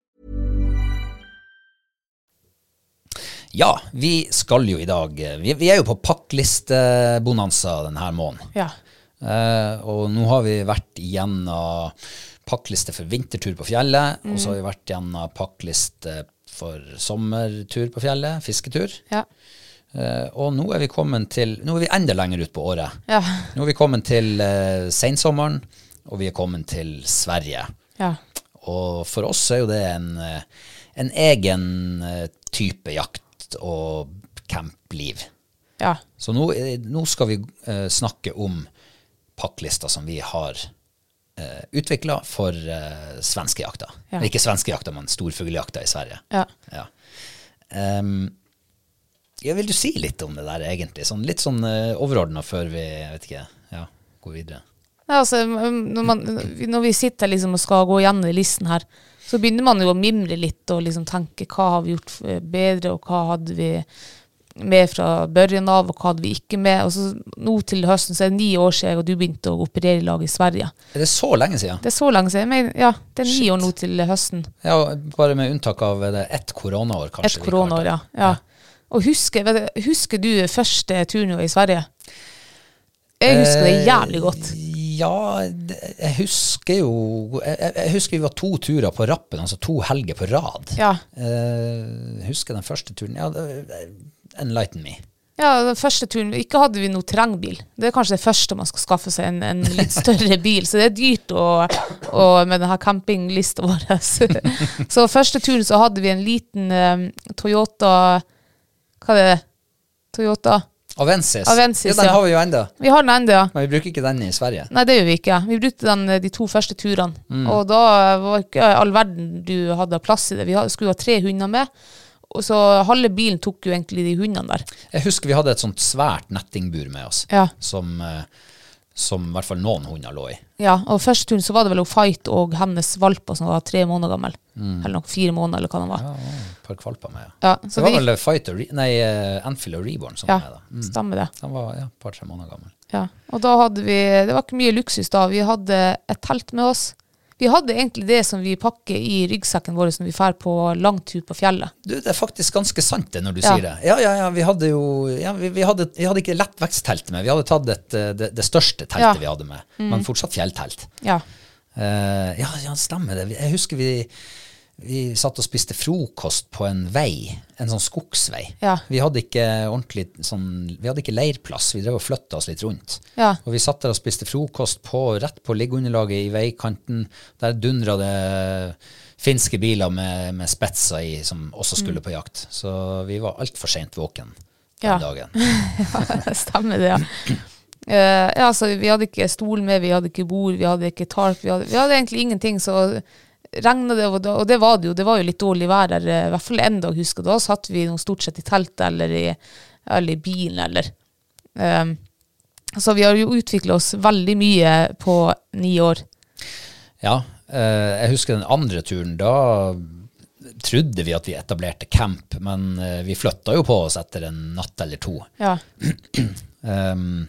S1: Ja, vi skal jo i dag Vi, vi er jo på pakklistebonanza denne måneden.
S2: ja.
S1: Eh, og nå har vi vært igjennom pakkliste for vintertur på fjellet, og så har vi vært gjennom pakkliste for sommertur på fjellet, fisketur.
S2: ja.
S1: Eh, og nå er vi kommet til Nå er vi enda lenger ut på året.
S2: Ja.
S1: Nå er vi kommet til uh, sensommeren, og vi er kommet til Sverige.
S2: ja.
S1: Og for oss er jo det en, eh, en egen eh, type jakt og campliv.
S2: ja.
S1: Så nå, eh, nå skal vi uh, snakke om pakklista som vi har uh, utvikla for uh, svenskejakta.
S2: Ja.
S1: Ikke svenskejakta, men storfugljakta i Sverige.
S2: ja.
S1: Ja. Um, vil du si litt om det der, egentlig? Sånn, litt sånn uh, overordna før vi ikke, ja, går videre.
S2: Ja, altså, når, man, når vi sitter liksom og skal gå gjennom listen her, så begynner man jo å mimre litt og liksom tenke hva har vi gjort eh, bedre, og hva hadde vi med fra børjen av, og hva hadde vi ikke med. Og så nå til høsten så er det ni år siden jeg og du begynte å operere i lag i Sverige.
S1: Er det så lenge siden?
S2: Det er så lenge siden. Men ja, det er ni år nå til høsten.
S1: Ja, bare med unntak av det ett koronaår, kanskje.
S2: Et koronaår, ja. ja. Og husker, du- husker du første turen i Sverige? Jeg husker det jævlig godt.
S1: Ja, jeg husker jo jeg- jeg husker vi var to turer på rappen, altså to helger på rad.
S2: Ja.
S1: Uh, husker den første turen Ja, enlighten me.
S2: Ja, den første turen, Ikke hadde vi noe terrengbil. Det er kanskje det første man skal skaffe seg, en, en litt større bil. Så det er dyrt å, å, med denne campinglista vår. så første turen så hadde vi en liten um, Toyota Hva er det? Toyota
S1: Avensis.
S2: Avensis,
S1: ja, den har vi jo enda.
S2: Vi har den enda, ja.
S1: Men vi bruker ikke den i Sverige.
S2: Nei, det gjør vi ikke. Vi brukte den eh, de to første turene.
S1: Mm.
S2: Og da var ikke all verden du hadde plass i det. Vi skulle ha tre hunder med. Og så halve bilen tok jo egentlig de hundene der.
S1: Jeg husker vi hadde et sånt svært nettingbur med oss,
S2: Ja.
S1: som, eh, som i hvert fall noen hunder lå i.
S2: Ja, og første turen så var det vel Fight og hennes valper som var tre måneder gammel. Eller nok fire måneder, eller hva den var.
S1: Ja, et par kvalper med, ja.
S2: Ja,
S1: Det var vel Fighter, nei, eh, Anfield og Reborn som
S2: ja,
S1: var med da. Mm.
S2: stemmer det.
S1: Den var ja, et par-tre måneder gammel.
S2: Ja. Og da hadde vi, det var ikke mye luksus da, vi hadde et telt med oss. Vi hadde egentlig det som vi pakker i ryggsekken vår når vi drar på langtur på fjellet.
S1: Du, det er faktisk ganske sant det når du
S2: Ja.
S1: sier det. Ja, ja, ja, vi hadde jo ja, vi, vi, hadde, vi hadde ikke lettvektsteltet med. Vi hadde tatt et, eh, det, det største teltet
S2: Ja. Mm.
S1: vi hadde med, men fortsatt fjelltelt.
S2: Ja.
S1: Uh, ja, ja, stemmer det. Jeg husker vi, vi satt og spiste frokost på en vei, en sånn skogsvei.
S2: Ja.
S1: Vi hadde ikke ordentlig sånn, vi hadde ikke leirplass, vi drev og flytta oss litt rundt.
S2: Ja.
S1: Og vi satt der og spiste frokost på, rett på liggeunderlaget i veikanten. Der dundra det finske biler med, med spetser i, som også skulle på jakt. Så vi var altfor seint våken den
S2: Mm. Ja.
S1: dagen.
S2: Stemmer det, ja. Uh, ja, altså, vi hadde ikke stol med, vi hadde ikke bord, vi hadde ikke tarp. Vi hadde, vi hadde egentlig ingenting, så regna det, og, det var det jo. Det var jo litt dårlig vær der, eh, i hvert fall en dag, husker jeg. Da satt vi noe stort sett i teltet eller i, eller i bilen, eller um, Så vi har jo utvikla oss veldig mye på ni år.
S1: Ja, eh, jeg husker den andre turen, da trodde vi at vi etablerte camp, men eh, vi flytta jo på oss etter en natt eller to.
S2: Ja.
S1: Um,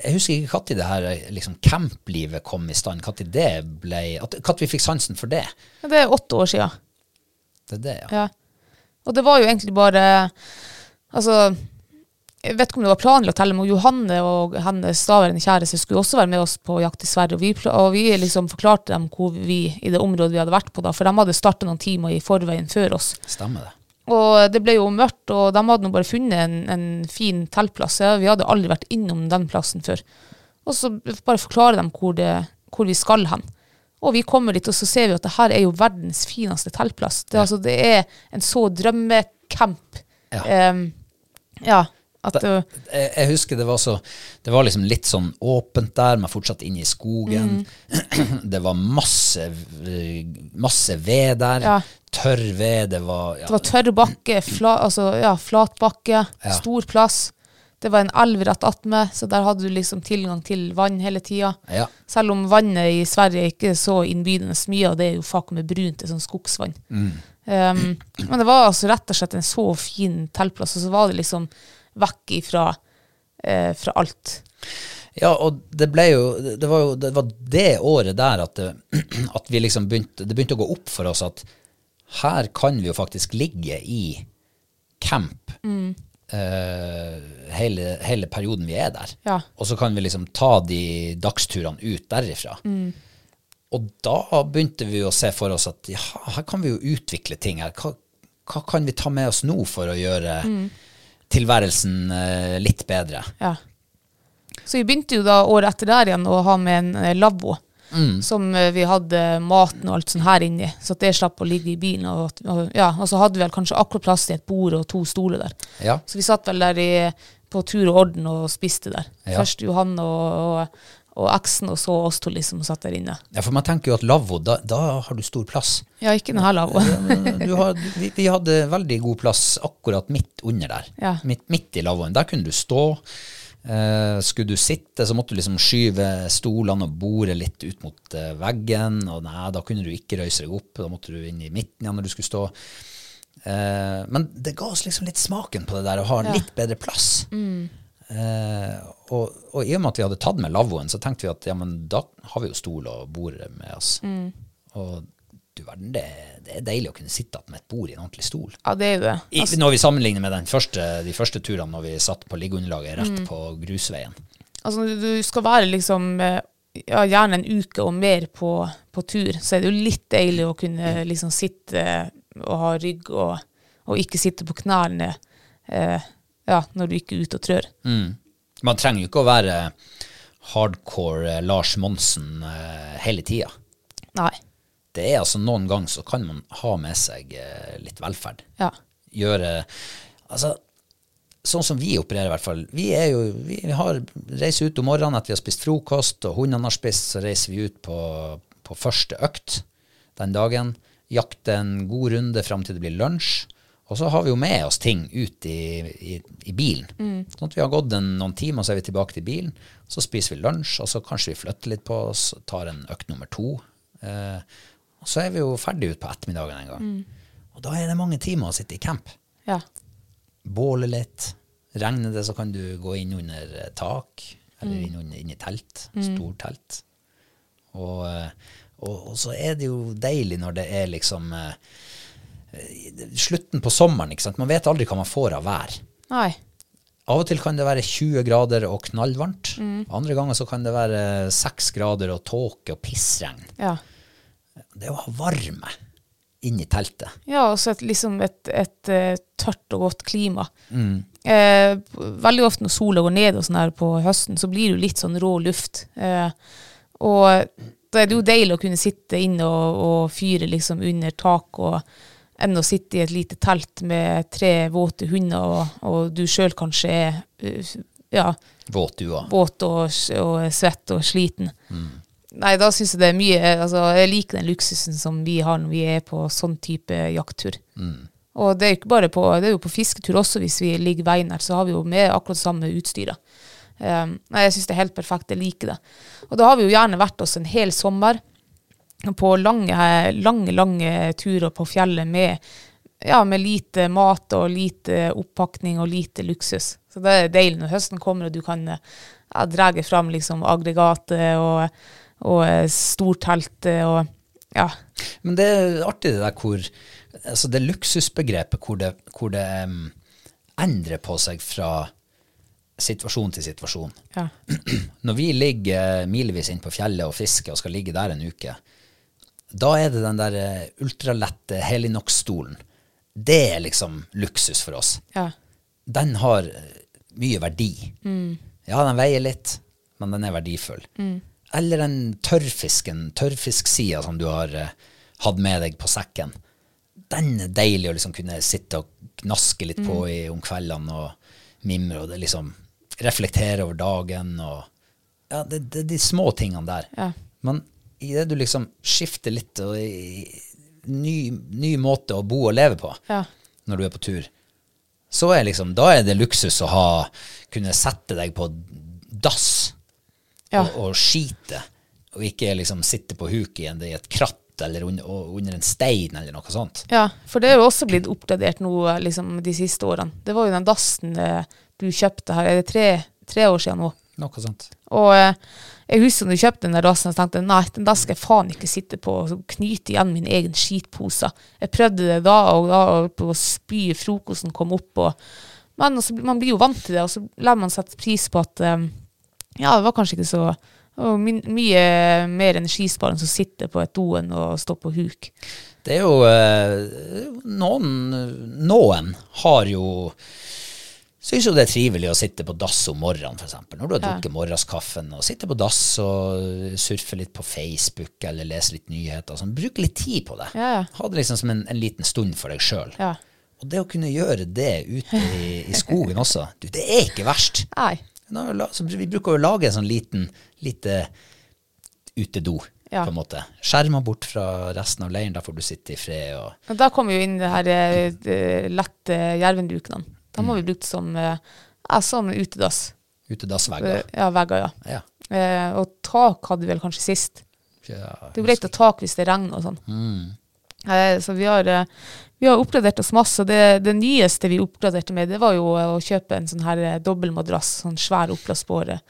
S1: jeg husker ikke når det her liksom, camplivet kom i stand. Når det ble at, vi fikk sansen for det.
S2: Det er åtte år siden.
S1: Det er det, ja.
S2: Ja. Og det var jo egentlig bare Altså, jeg vet ikke om det var planlagt heller, men Johanne og hennes daværende kjæreste skulle også være med oss på jakt i Sverige. Og vi, og vi liksom forklarte dem hvor vi, i det området vi hadde vært på, da, for de hadde starta noen timer i forveien før oss.
S1: Stemmer det.
S2: Og det ble jo mørkt, og de hadde nå bare funnet en, en fin teltplass. Ja, vi hadde aldri vært innom den plassen før. Og så bare forklare dem hvor, det, hvor vi skal hen. Og vi kommer dit, og så ser vi at det her er jo verdens fineste teltplass. Det, er altså, det er en så drømmecamp.
S1: Ja.
S2: Um, ja.
S1: Jeg, jeg husker det var så Det var liksom litt sånn åpent der, men fortsatt inne i skogen. Det var masse, masse ved der.
S2: Ja.
S1: Tørr ved. Det var, ja,
S2: det var tørr bakke, fla, altså, ja, flat bakke, stor plass. Det var en elv rett attmed, så der hadde du liksom tilgang til vann hele tida.
S1: ja.
S2: Selv om vannet i Sverige ikke er så innbydende mye, og det er jo fuck med brunt, det er sånn skogsvann.
S1: Mm.
S2: Um, men det var altså rett og slett en så fin teltplass, og så var det liksom vekk ifra eh, fra alt.
S1: Ja, og det ble jo Det var jo det, var det året der at, det, at vi liksom begynte Det begynte å gå opp for oss at her kan vi jo faktisk ligge i camp eh, hele, hele perioden vi er der.
S2: Ja.
S1: Og så kan vi liksom ta de dagsturene ut derifra. Og da begynte vi å se for oss at ja, her kan vi jo utvikle ting. her. Hva, hva kan vi ta med oss nå for å gjøre tilværelsen eh, litt bedre?
S2: Ja. Så vi begynte jo da året etter der igjen å ha med en eh, lavvo. Som eh, vi hadde maten og alt sånn her inni, så at det slapp å ligge i bilen. Og, og, ja, og så hadde vi vel kanskje akkurat plass til et bord og to stoler der.
S1: Ja.
S2: Så vi satt vel der i, på tur og orden og spiste der.
S1: Ja.
S2: Først Johan og, og, og eksen, og så oss to liksom satt der inne.
S1: Ja, for man tenker jo at lavvo, da, da har du stor plass.
S2: Ja, ikke lavvoen.
S1: Ja, Du har, vi, vi hadde veldig god plass akkurat midt under der.
S2: Ja.
S1: Midt, midt i lavvoen. Der kunne du stå. Uh, skulle du sitte, så måtte du liksom skyve stolene og bordet litt ut mot uh, veggen. Og nei, da kunne du ikke røyse deg opp. Da måtte du inn i midten igjen når du skulle stå. Uh, men det ga oss liksom litt smaken på det der å ha litt bedre plass. Eh, og, og i og med at vi hadde tatt med lavvoen, så tenkte vi at ja, men da har vi jo stol og bord med oss. Og du verden, det, det er deilig å kunne sitte med et bord i en ordentlig stol.
S2: Ja, det er jo det.
S1: I, når vi sammenligner med den første, de første turene når vi satt på liggeunderlaget rett på grusveien.
S2: Altså du skal være liksom eh, ja, gjerne en uke og mer på, på tur, så er det jo litt deilig å kunne liksom sitte og ha rygg og, og ikke sitte på knærne eh, ja, når du ikke er ute og trør.
S1: Man trenger jo ikke å være hardcore eh, Lars Monsen eh, hele tida.
S2: Nei.
S1: Det er altså noen ganger så kan man ha med seg eh, litt velferd.
S2: Ja.
S1: Gjøre Altså, sånn som vi opererer i hvert fall. Vi er jo, vi har, reiser ut om morgenen etter vi har spist frokost, og hundene har spist, så reiser vi ut på, på første økt den dagen. Jakter en god runde fram til det blir lunsj. Og så har vi jo med oss ting ut i, i, i bilen. Sånn at vi har gått en, noen timer, så er vi tilbake til bilen. Så spiser vi lunsj, og så kanskje vi flytter litt på oss, tar en økt nummer to. Eh, og så er vi jo ferdig ut på ettermiddagen en gang. Og da er det mange timer å sitte i camp.
S2: Ja.
S1: Båle litt. Regner det, så kan du gå inn under eh, tak, eller inn, under, inn i telt. Stortelt. Og, eh, og, og så er det jo deilig når det er liksom eh, slutten på sommeren. ikke sant? Man vet aldri hva man får av vær.
S2: Nei.
S1: Av og til kan det være 20 grader og knallvarmt. Andre ganger så kan det være 6 grader og tåke og pissregn.
S2: Ja.
S1: Det å ha varme inni teltet.
S2: Ja, og så et, liksom et, et, et, tørt og godt klima. Eh, veldig ofte når sola går ned og sånn her på høsten, så blir det jo litt sånn rå luft. Eh, og da er det jo deilig å kunne sitte inne og, og fyre liksom under tak, og enn å sitte i et lite telt med tre våte hunder, og, og du sjøl kanskje er eh, ja,
S1: Våt du
S2: våt og, og svett og sliten. Nei, da syns jeg det er mye altså, Jeg liker den luksusen som vi har når vi er på sånn type jakttur. Og det er, ikke bare på, det er jo på fisketur også, hvis vi ligger veien her, så har vi jo med akkurat samme utstyret. Um, nei, jeg syns det er helt perfekt. Jeg liker det. Og da har vi jo gjerne vært oss en hel sommer på lange, lange, lange turer på fjellet med, ja, med lite mat og lite oppakning og lite luksus. Så det er deilig når høsten kommer og du kan ja, dra fram liksom aggregatet og, og storteltet og ja.
S1: Men det er artig det der hvor Altså det luksusbegrepet hvor det, hvor det um, endrer på seg fra situasjon til situasjon.
S2: Ja.
S1: Når vi ligger milevis inn på fjellet og fisker og skal ligge der en uke, da er det den der eh, ultralette Helinox-stolen. Det er liksom luksus for oss.
S2: Ja.
S1: Den har eh, mye verdi. Ja, den veier litt, men den er verdifull. Eller den tørrfisken, tørrfisksida som du har uh, hatt med deg på sekken. Den er deilig å liksom kunne sitte og gnaske litt på i om kveldene og mimre, og liksom reflektere over dagen og Ja, det, det er de små tingene der.
S2: Ja.
S1: Men idet du liksom skifter litt og i, ny, ny måte å bo og leve på
S2: Ja.
S1: når du er på tur, så er liksom, da er det luksus å ha, kunne sette deg på dass
S2: Ja.
S1: og, og skite, og ikke liksom sitte på huk i, i et kratt eller under, under en stein eller noe sånt.
S2: Ja, for det er jo også blitt oppgradert nå liksom, de siste årene. Det var jo den dassen eh, du kjøpte her, er det tre, tre år siden nå?
S1: Noe sånt.
S2: Og eh, jeg husker når jeg kjøpte den der dassen, og tenkte nei, den der skal jeg faen ikke sitte på og knyte igjen min egen skitpose. Jeg prøvde det da og da, og på å spy frokosten kom opp. Og, men også, man blir jo vant til det, og så lar man sette pris på at um, ja, det var kanskje ikke så my mye mer energisparende som sitter på et doen og står på huk.
S1: Det er jo eh, noen, noen har jo Syns jo det er trivelig å sitte på dass om morgenen, f.eks. Når du har drukket morgenskaffen, og sitte på dass og surfe litt på Facebook eller lese litt nyheter. Sånn. Bruke litt tid på det.
S2: Ja, ja.
S1: Ha det liksom som en, en liten stund for deg sjøl.
S2: Ja.
S1: Og det å kunne gjøre det ute i, i skogen også, du, det er ikke verst. Nå, vi bruker å lage en sånn liten lite utedo,
S2: Ja.
S1: på en måte. Skjerma bort fra resten av leiren, der får du sitte i fred. og
S2: Og da kommer jo inn det her eh, det lette jervendukene. Da må vi bruke som, eh, ja, som utedass.
S1: utedassvegger.
S2: Eh, Ja, vegger, ja.
S1: Ja.
S2: Eh, og tak hadde vi vel kanskje sist.
S1: Ja,
S2: Det er greit å tak hvis det regner og sånn. Eh, så vi har, eh, vi har oppgradert oss masse. og Det, det nyeste vi oppgraderte med, det var jo å kjøpe en sånn her dobbeltmadrass, sånn svær oppblåsbåre,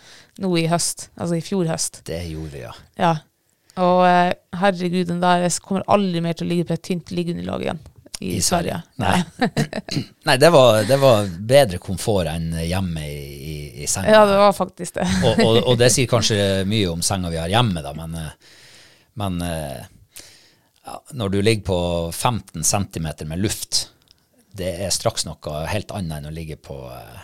S2: nå i høst. Altså i fjor høst.
S1: Det gjorde vi, ja.
S2: Ja. Og herregud, den der jeg kommer aldri mer til å ligge på et tynt liggeunderlag igjen i,
S1: I
S2: Sverige.
S1: Nei, Nei det, var, det var bedre komfort enn hjemme i, i, i senga.
S2: Ja, det var faktisk det.
S1: og, og, og det sier kanskje mye om senga vi har hjemme, da, men, eh, men eh, ja, når du ligger på 15 cm med luft, det er straks noe helt annet enn å ligge på eh,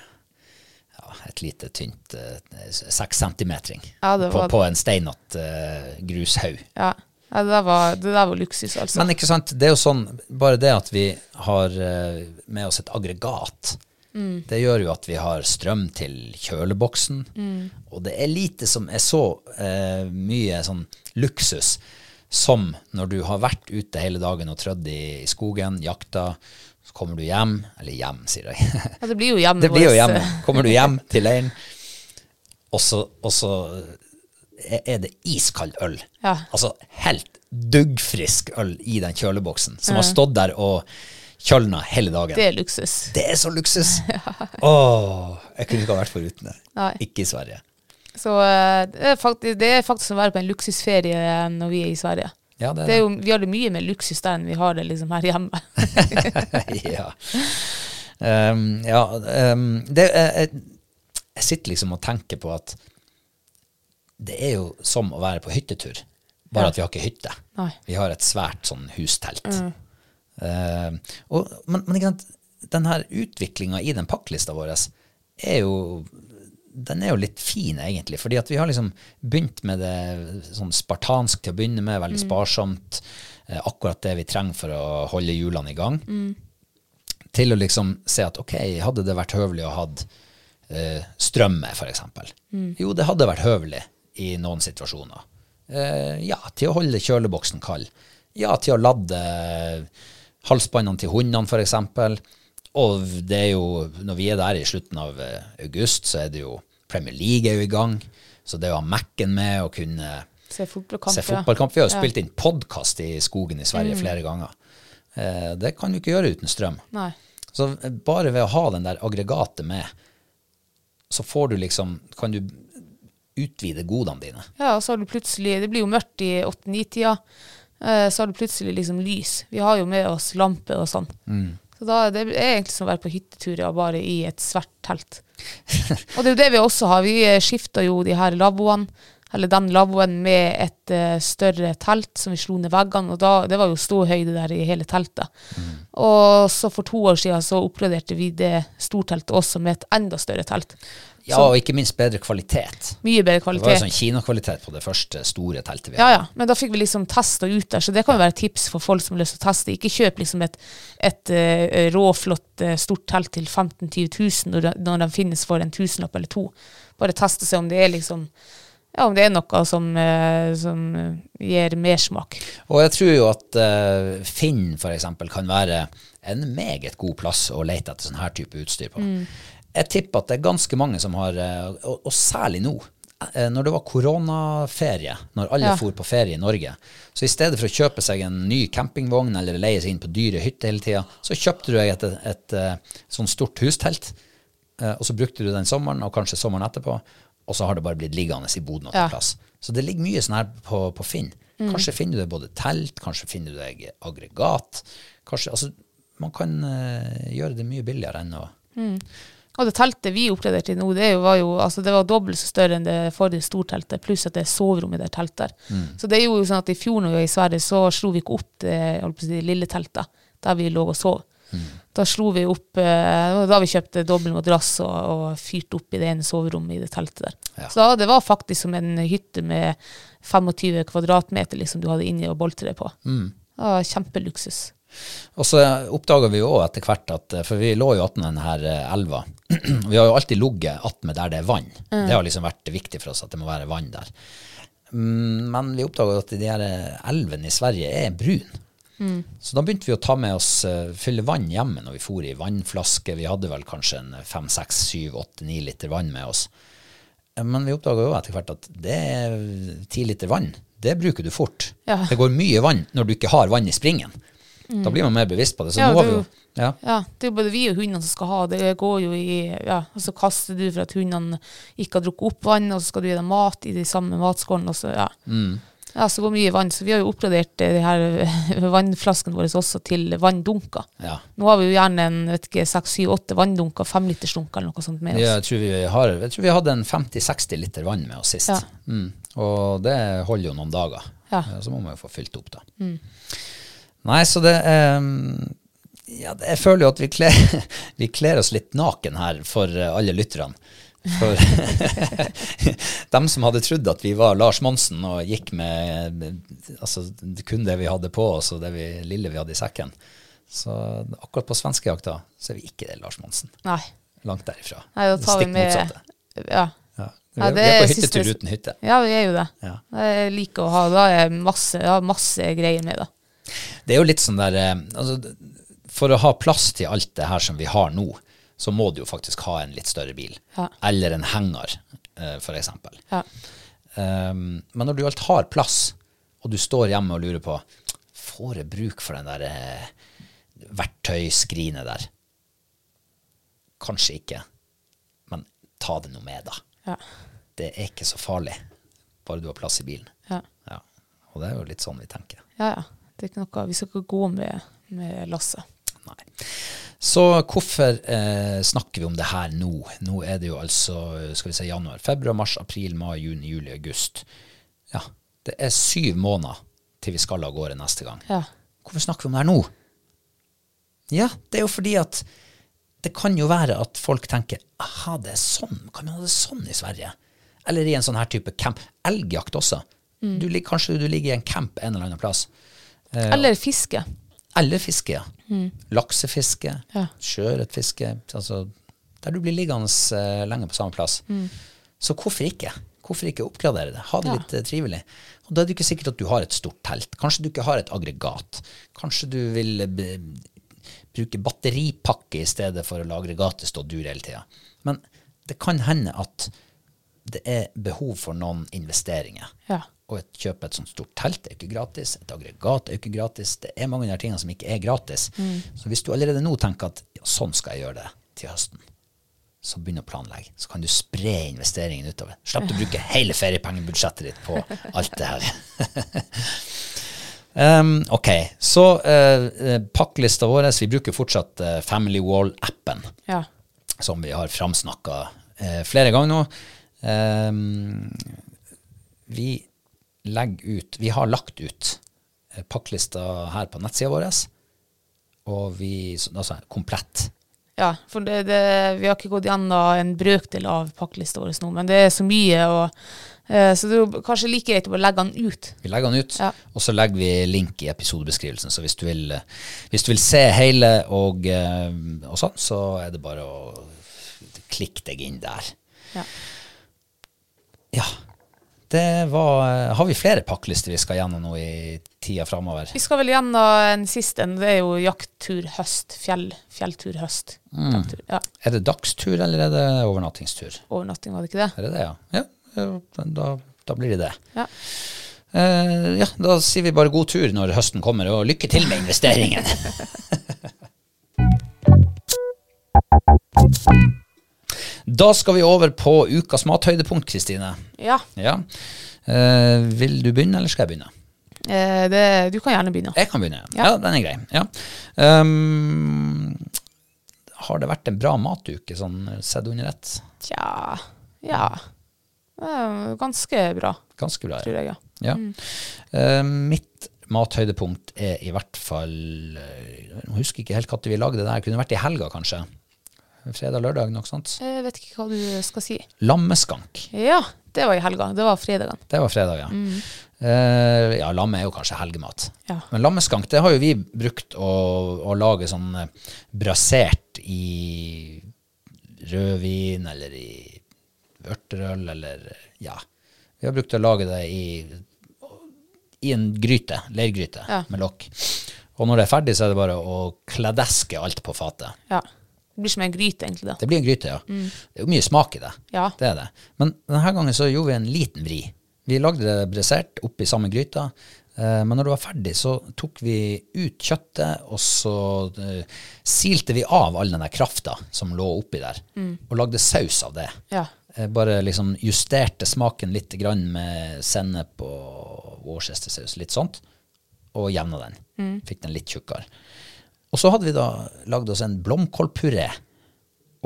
S1: ja, et lite, tynt eh, 6 cm-ring
S2: Ja, det
S1: på,
S2: var-
S1: på en steinete eh, grushaug.
S2: Ja, ja det, der var, det der var luksus, altså.
S1: Men ikke sant, det er jo sånn, bare det at vi har eh, med oss et aggregat, det gjør jo at vi har strøm til kjøleboksen, og det er lite som er så eh, mye sånn luksus som når du har vært ute hele dagen og trødd i, i skogen, jakta, så kommer du hjem, eller hjem, sier jeg.
S2: ja, det blir jo hjemme
S1: det blir jo hjemme. Kommer du hjem til leiren, og så, og så er det iskald øl.
S2: Ja.
S1: Altså helt duggfrisk øl i den kjøleboksen, som har stått der og kjølna hele dagen.
S2: Det er luksus.
S1: Det er så luksus! Åh, jeg kunne ikke ha vært foruten det.
S2: Nei.
S1: Ikke i Sverige.
S2: Så eh, det er, faktisk, det er faktisk å være på en luksusferie når vi er i Sverige.
S1: Ja, det
S2: Det
S1: er
S2: er jo, vi har det mye mer luksus der enn vi har det liksom her hjemme.
S1: ja. Um, ja um, det, jeg, jeg sitter liksom og tenker på at det er jo som å være på hyttetur, bare
S2: Ja.
S1: at vi har ikke hytte.
S2: Nei.
S1: Vi har et svært sånn hustelt. Um, og, men, men ikke sant, den her utviklinga i den pakklista vår er jo den er jo litt fin, egentlig. fordi at vi har liksom begynt med det sånn spartansk til å begynne med, veldig sparsomt. Eh, akkurat det vi trenger for å holde hjulene i gang. Til å liksom se at ok, hadde det vært høvelig å ha eh, strømme, f.eks.? Mm. Jo, det hadde vært høvelig i noen situasjoner. Eh, ja, til å holde kjøleboksen kald. Ja, til å ladde halsbåndene til hundene, f.eks. Og det er jo, når vi er der i slutten av eh, august, så er det jo Premier League er jo i gang. Så det å ha Mac-en med og kunne
S2: Se fotballkamp.
S1: se fotballkamp Vi har jo
S2: Ja.
S1: spilt inn podkast i skogen i Sverige flere ganger. Eh, det kan du ikke gjøre uten strøm.
S2: Nei.
S1: Så bare ved å ha den der aggregatet med, så får du liksom Kan du utvide godene dine.
S2: Ja, og så har du plutselig Det blir jo mørkt i åtte-ni-tida. Eh, så har du plutselig liksom lys. Vi har jo med oss lampe og sånn. Så da, det er egentlig som å være på hyttetur, ja, bare i et svært telt. og det er jo det vi også har. Vi skifta jo de her lavvoene, eller den lavvoen, med et uh, større telt som vi slo ned veggene. Og da, det var jo ståhøyde der i hele teltet. Og så for to år siden så oppgraderte vi det storteltet også med et enda større telt.
S1: Ja, og ikke minst bedre kvalitet.
S2: Mye bedre kvalitet.
S1: Det var jo sånn kinokvalitet på det første store teltet vi hadde.
S2: ja. ja, Men da fikk vi liksom testa ut der, så det kan jo være et tips for folk som har lyst til å teste. Ikke kjøp liksom et, et uh, råflott uh, stort telt til 15 000-20 000 når, når de finnes for en tusenlapp eller to. Bare teste seg om det er liksom ja, om det er noe som, eh, som gir mersmak.
S1: Og jeg tror jo at eh, Finn eksempel kan være en meget god plass å lete etter sånn her type utstyr på. Jeg tipper at det er ganske mange som har, eh, og, og særlig nå, eh, når det var koronaferie, når alle
S2: Ja.
S1: for på ferie i Norge, så i stedet for å kjøpe seg en ny campingvogn eller leie seg inn på dyre hytter hele tida, så kjøpte du deg et, et, et, eh, sånn stort hustelt, og så brukte du den sommeren, og kanskje sommeren etterpå, og så har det bare blitt liggende i boden til
S2: Ja.
S1: plass. Så det ligger mye sånn her på, på Finn. Kanskje finner du deg både telt, kanskje finner du deg aggregat. Kanskje, altså, man kan uh, gjøre det mye billigere enn å
S2: Og det teltet vi oppgraderte til nå, det, var jo altså det var dobbelt så større enn det forrige storteltet, pluss at det er soverom i det teltet. der. Så det er jo sånn at i fjor når vi var i Sverige, så slo vi ikke opp det, si, det lille teltet der vi lå og sov. Da slo vi opp, eh, da vi kjøpte dobbel madrass og, og fyrte opp i det ene soverommet i det teltet der.
S1: Ja.
S2: Så det var faktisk som en hytte med 25 kvadratmeter liksom du hadde inni og boltre på. Det var kjempeluksus.
S1: Og så oppdaga vi jo òg etter hvert at eh, For vi lå jo attmed denne eh, elva. vi har jo alltid ligget attmed der det er vann. Det har liksom vært viktig for oss at det må være vann der. Mm, Men vi oppdaga at de her eh, elvene i Sverige er brun. Så da begynte vi å ta med oss uh, fylle vann hjemme når vi for i vannflaske. Vi hadde vel kanskje en fem, seks, syv, åtte, ni liter vann med oss. Men vi oppdaga jo etter hvert at det er ti liter vann. Det bruker du fort.
S2: Ja.
S1: Det går mye vann når du ikke har vann i springen. Da blir man mer bevisst på det. Så
S2: Ja,
S1: nå har vi jo ja.
S2: Ja, det er jo både vi og hundene som skal ha. Det går jo i Ja, og så kaster du for at hundene ikke har drukket opp vann, og så skal du gi dem mat i de samme matskålene, og så ja.
S1: Mm.
S2: Ja, så går mye vann. Så vi har jo oppgradert eh, de her vannflaskene våre også til vanndunker.
S1: ja.
S2: Nå har vi jo gjerne en vet ikke, seks, syv, åtte vanndunker, femlitersdunker eller noe sånt med oss.
S1: Jeg, tror vi har, jeg tror vi hadde en 50-60 liter vann med oss sist.
S2: Ja.
S1: Mm. Og det holder jo noen dager.
S2: Ja.
S1: Så må man jo få fylt opp, da. Nei, så det um, ja, Jeg føler jo at vi kler, vi kler oss litt naken her for eh, alle lytterne. For dem som hadde trodd at vi var Lars Monsen og gikk med altså, kun det vi hadde på oss og det vi, lille vi hadde i sekken. Så akkurat på svenskejakta så er vi ikke det Lars Monsen.
S2: Nei.
S1: Langt derifra.
S2: Nei, da tar vi med
S1: motsatte.
S2: Ja.
S1: Ja. Vi,
S2: Ja, det
S1: vi er på hyttetur
S2: siste-
S1: uten hytte.
S2: ja, vi er jo det.
S1: Ja.
S2: Jeg liker å ha Da masse, masse greier med, da.
S1: Det er jo litt sånn der eh, altså, For å ha plass til alt det her som vi har nå, så må du jo faktisk ha en litt større bil.
S2: Ja.
S1: Eller en henger, f.eks. for eksempel.
S2: Ja.
S1: Um, men når du alt har plass, og du står hjemme og lurer på Får jeg bruk for den der eh, verktøyskrinet der? Kanskje ikke, men ta det nå med, da.
S2: Ja.
S1: Det er ikke så farlig, bare du har plass i bilen.
S2: Ja.
S1: Ja. Og det er jo litt sånn vi tenker.
S2: ja, ja. Det er ikke noe, vi skal ikke gå med, med Lasse.
S1: Nei. Så hvorfor eh, snakker vi om det her nå? Nå er det jo altså skal vi si januar, februar, mars, april, mai, juni, juli, august. Ja, det er syv måneder til vi skal av gårde neste gang.
S2: Ja.
S1: Hvorfor snakker vi om det her nå? Ja, det er jo fordi at det kan jo være at folk tenker aha, det er sånn, kan man ha det sånn i Sverige? Eller i en sånn her type camp. Elgjakt også. Du, kanskje du ligger i en camp en eller annen plass. Eh,
S2: Eller fiske.
S1: eller fiske, ja. Laksefiske,
S2: Ja.
S1: sjøørretfiske. Altså, der du blir liggende uh, lenge på samme plass. Så hvorfor ikke? Hvorfor ikke oppgradere det? Ha det
S2: Ja.
S1: litt uh, trivelig. Og da er det ikke sikkert at du har et stort telt. Kanskje du ikke har et aggregat. Kanskje du vil eh, bruke batteripakke i stedet for å lagre gatestå stå og dure hele tida. Men det kan hende at det er behov for noen investeringer.
S2: Ja.
S1: Og et kjøpe et sånt stort telt er ikke gratis. Et aggregat er ikke gratis. Det er mange av de tingene som ikke er gratis. Så hvis du allerede nå tenker at ja, sånn skal jeg gjøre det til høsten, så begynn å planlegge. Så kan du spre investeringen utover. Slipp å bruke hele feriepengebudsjettet ditt på alt det her. um, ok, så uh, pakklista vår. Vi bruker fortsatt uh, Family Wall-appen,
S2: Ja.
S1: som vi har framsnakka uh, flere ganger nå. Um, vi legger ut Vi har lagt ut pakklista her på nettsida vår, og vi, altså komplett.
S2: Ja, for det, det, vi har ikke gått gjennom en brøkdel av pakklista vår nå, men det er så mye, og, eh, så det er kanskje like greit å bare legge den ut.
S1: Vi legger den ut,
S2: Ja.
S1: og så legger vi link i episodebeskrivelsen. Så hvis du vil, eh, hvis du vil se hele og, eh, og sånn, så er det bare å klikke deg inn der.
S2: Ja.
S1: Det var Har vi flere pakkelister vi skal gjennom nå i tida framover?
S2: Vi skal vel gjennom en siste, en, det er jo jakttur høst, fjell, fjelltur høst.
S1: Mm.
S2: Ja,
S1: Er det dagstur, eller er det overnattingstur?
S2: overnatting var det ikke det?
S1: Er det det, ja? Ja, ja da, da blir det det.
S2: Ja.
S1: Eh, ja, da sier vi bare god tur når høsten kommer, og lykke til med investeringen. da skal vi over på ukas mathøydepunkt, Kristine.
S2: Ja,
S1: Ja. Eh, vil du begynne, eller skal jeg begynne?
S2: eh, det, du kan gjerne begynne.
S1: Jeg kan begynne, ja.
S2: Ja.
S1: den er grei. Ja. Um, har det vært en bra matuke, sånn sett under ett?
S2: Tja, ja. Eh, Ganske bra,
S1: Ganske bra.
S2: tror jeg, ja.
S1: Ja. Eh, mitt mathøydepunkt er i hvert fall Jeg husker ikke helt når vi lagde det der. Kunne vært i helga, kanskje. Fredag-lørdag, noe sånt.
S2: Jeg vet ikke hva du skal si.
S1: Lammeskank.
S2: Ja, det var i helga. Det var fredagen.
S1: Det var fredag, ja. Eh, ja, lamme er jo kanskje helgemat.
S2: Ja.
S1: Men lammeskank det har jo vi brukt å, å lage sånn eh, brasert i rødvin eller i vørterøl eller ja. Vi har brukt å lage det i, i en gryte, leirgryte
S2: Ja.
S1: med lokk. Og når det er ferdig, så er det bare å kladeske alt på fatet.
S2: Ja. Det blir som en gryte, egentlig. da.
S1: Det blir en gryte, ja. Det er jo mye smak i det.
S2: Ja.
S1: Det er det. Men denne gangen så gjorde vi en liten vri. Vi lagde det bresert oppi samme gryta. eh, Men når det var ferdig, så tok vi ut kjøttet, og så eh, silte vi av all den der krafta som lå oppi der, og lagde saus av det.
S2: Ja.
S1: Eh, Bare liksom justerte smaken litt grann med sennep og worcestersaus, litt sånt, og jevna den. Fikk den litt tjukkere. Og så hadde vi da lagd oss en blomkålpuré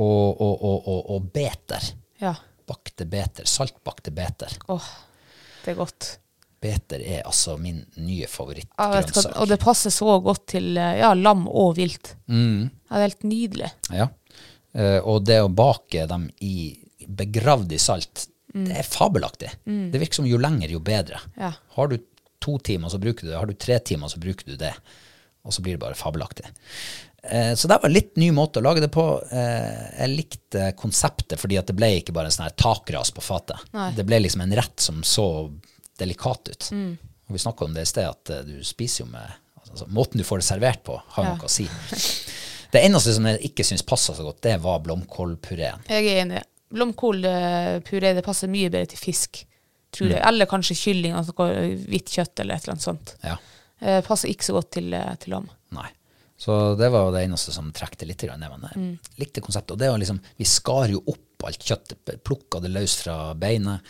S1: og, og, og, og, beter.
S2: ja.
S1: Bakte beter. Saltbakte beter.
S2: Åh, det er godt.
S1: Beter er altså min nye favorittgrønnsak.
S2: og det passer så godt til eh, ja, lam og vilt.
S1: Mm.
S2: Ja, det er helt nydelig.
S1: Ja. Eh, og det å bake dem i begravd i salt, det er fabelaktig. Det virker som jo lenger, jo bedre.
S2: Ja.
S1: Har du to timer, så bruker du det. Har du tre timer, så bruker du det. Og så blir det bare fabelaktig. Eh, så det var en litt ny måte å lage det på. Eh, jeg likte konseptet fordi at det ble ikke bare en sånn takras på fatet.
S2: Nei.
S1: Det ble liksom en rett som så delikat ut. Og vi snakka om det i sted, at eh, du spiser jo med altså, Måten du får det servert på, har
S2: Ja.
S1: noe å si. Det eneste som jeg ikke syns passa så godt, det var blomkålpureen.
S2: Jeg er enig. Blomkålpuré det passer mye bedre til fisk, tror
S1: Mm.
S2: jeg. Eller kanskje kylling, altså hvitt kjøtt eller et eller annet sånt.
S1: Ja.
S2: Eh, passer ikke så godt til, eh, til lam.
S1: Nei. Så det var jo det eneste som trekte litt ned. Men jeg likte konseptet. Og det var liksom, vi skar jo opp alt kjøttet, plukka det løs fra beinet,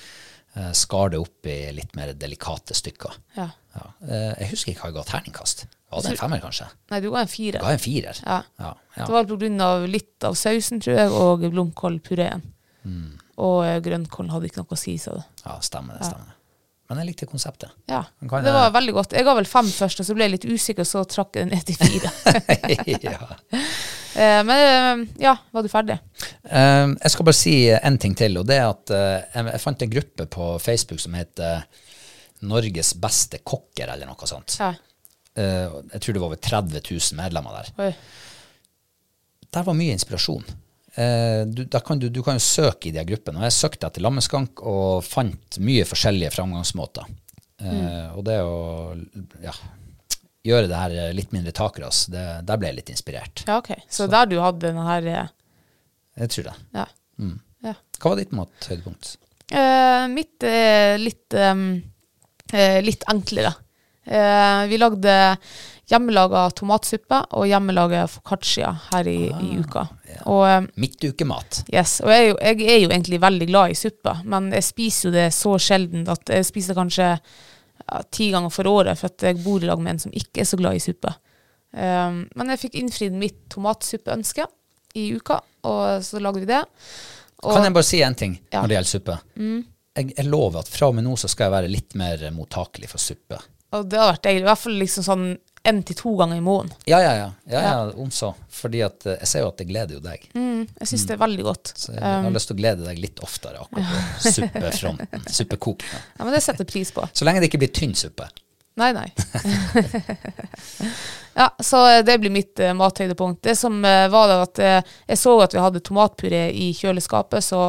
S1: eh, skar det opp i litt mer delikate stykker.
S2: Ja.
S1: Ja. Eh, jeg husker ikke hva jeg ga terningkast. Var det en femmer, kanskje?
S2: Nei, du ga en fire.
S1: Jeg ga en firer.
S2: Ja.
S1: Ja, ja.
S2: Det var av litt av sausen, tror jeg, og blomkålpureen.
S1: Mm.
S2: Og eh, grønnkålen hadde ikke noe å si, sa du.
S1: ja, stemmer det. stemmer det. Men jeg likte konseptet.
S2: Ja,
S1: kan
S2: det
S1: jeg-
S2: var veldig godt. Jeg ga vel fem først, og så ble jeg litt usikker, så trakk jeg det ned til fire.
S1: ja.
S2: Eh, Men eh, ja, var du ferdig?
S1: Eh, jeg skal bare si en ting til, og det er at eh, jeg, fant en gruppe på Facebook som heter Norges beste kokker, eller noe sånt.
S2: Ja.
S1: Eh, jeg tror det var over 30 000 medlemmer der.
S2: Oi.
S1: Der var mye inspirasjon. Eh, du, kan du, du kan jo søke i de gruppene. Og jeg søkte etter lammeskank og fant mye forskjellige framgangsmåter. Eh, Og det å ja, gjøre det her litt mindre takras, det, der ble jeg litt inspirert.
S2: Ja, ok. Så, der du hadde den her eh,
S1: Jeg tror det.
S2: Ja. ja.
S1: Hva var ditt mathøydepunkt?
S2: Eh, mitt er litt, eh, litt enklere. Eh, vi lagde hjemmelaga tomatsuppe og hjemmelaga foccaccia her i, i uka. Og eh,
S1: Midtukemat.
S2: Yes, og jeg er, jo, jeg er jo egentlig veldig glad i suppe, men jeg spiser jo det så sjelden at jeg spiser kanskje ja, ti ganger for året, for at jeg bor i lag med en som ikke er så glad i suppe. Um, men jeg fikk innfridd mitt tomatsuppeønske i uka, og så lagde vi det. Og,
S1: Kan jeg bare si en ting
S2: Ja. Mm.
S1: når det gjelder suppe? Jeg, jeg lover at fra og med nå så skal jeg være litt mer mottakelig for suppe.
S2: Og det har vært deilig. I hvert fall liksom sånn én til to ganger i måneden.
S1: Ja, ja, ja. ja, ja om så. Fordi at eh, jeg ser jo at det gleder jo deg.
S2: Jeg syns det er veldig godt.
S1: Så jeg, har lyst til å glede deg litt oftere akkurat på suppefronten. Suppekokinga.
S2: Ja, men det setter jeg pris på.
S1: Så lenge det ikke blir tynn suppe.
S2: Nei, nei. ja, så eh, det blir mitt uh, mathøydepunkt. Det som uh, var da at uh, jeg så at vi hadde tomatpuré i kjøleskapet, så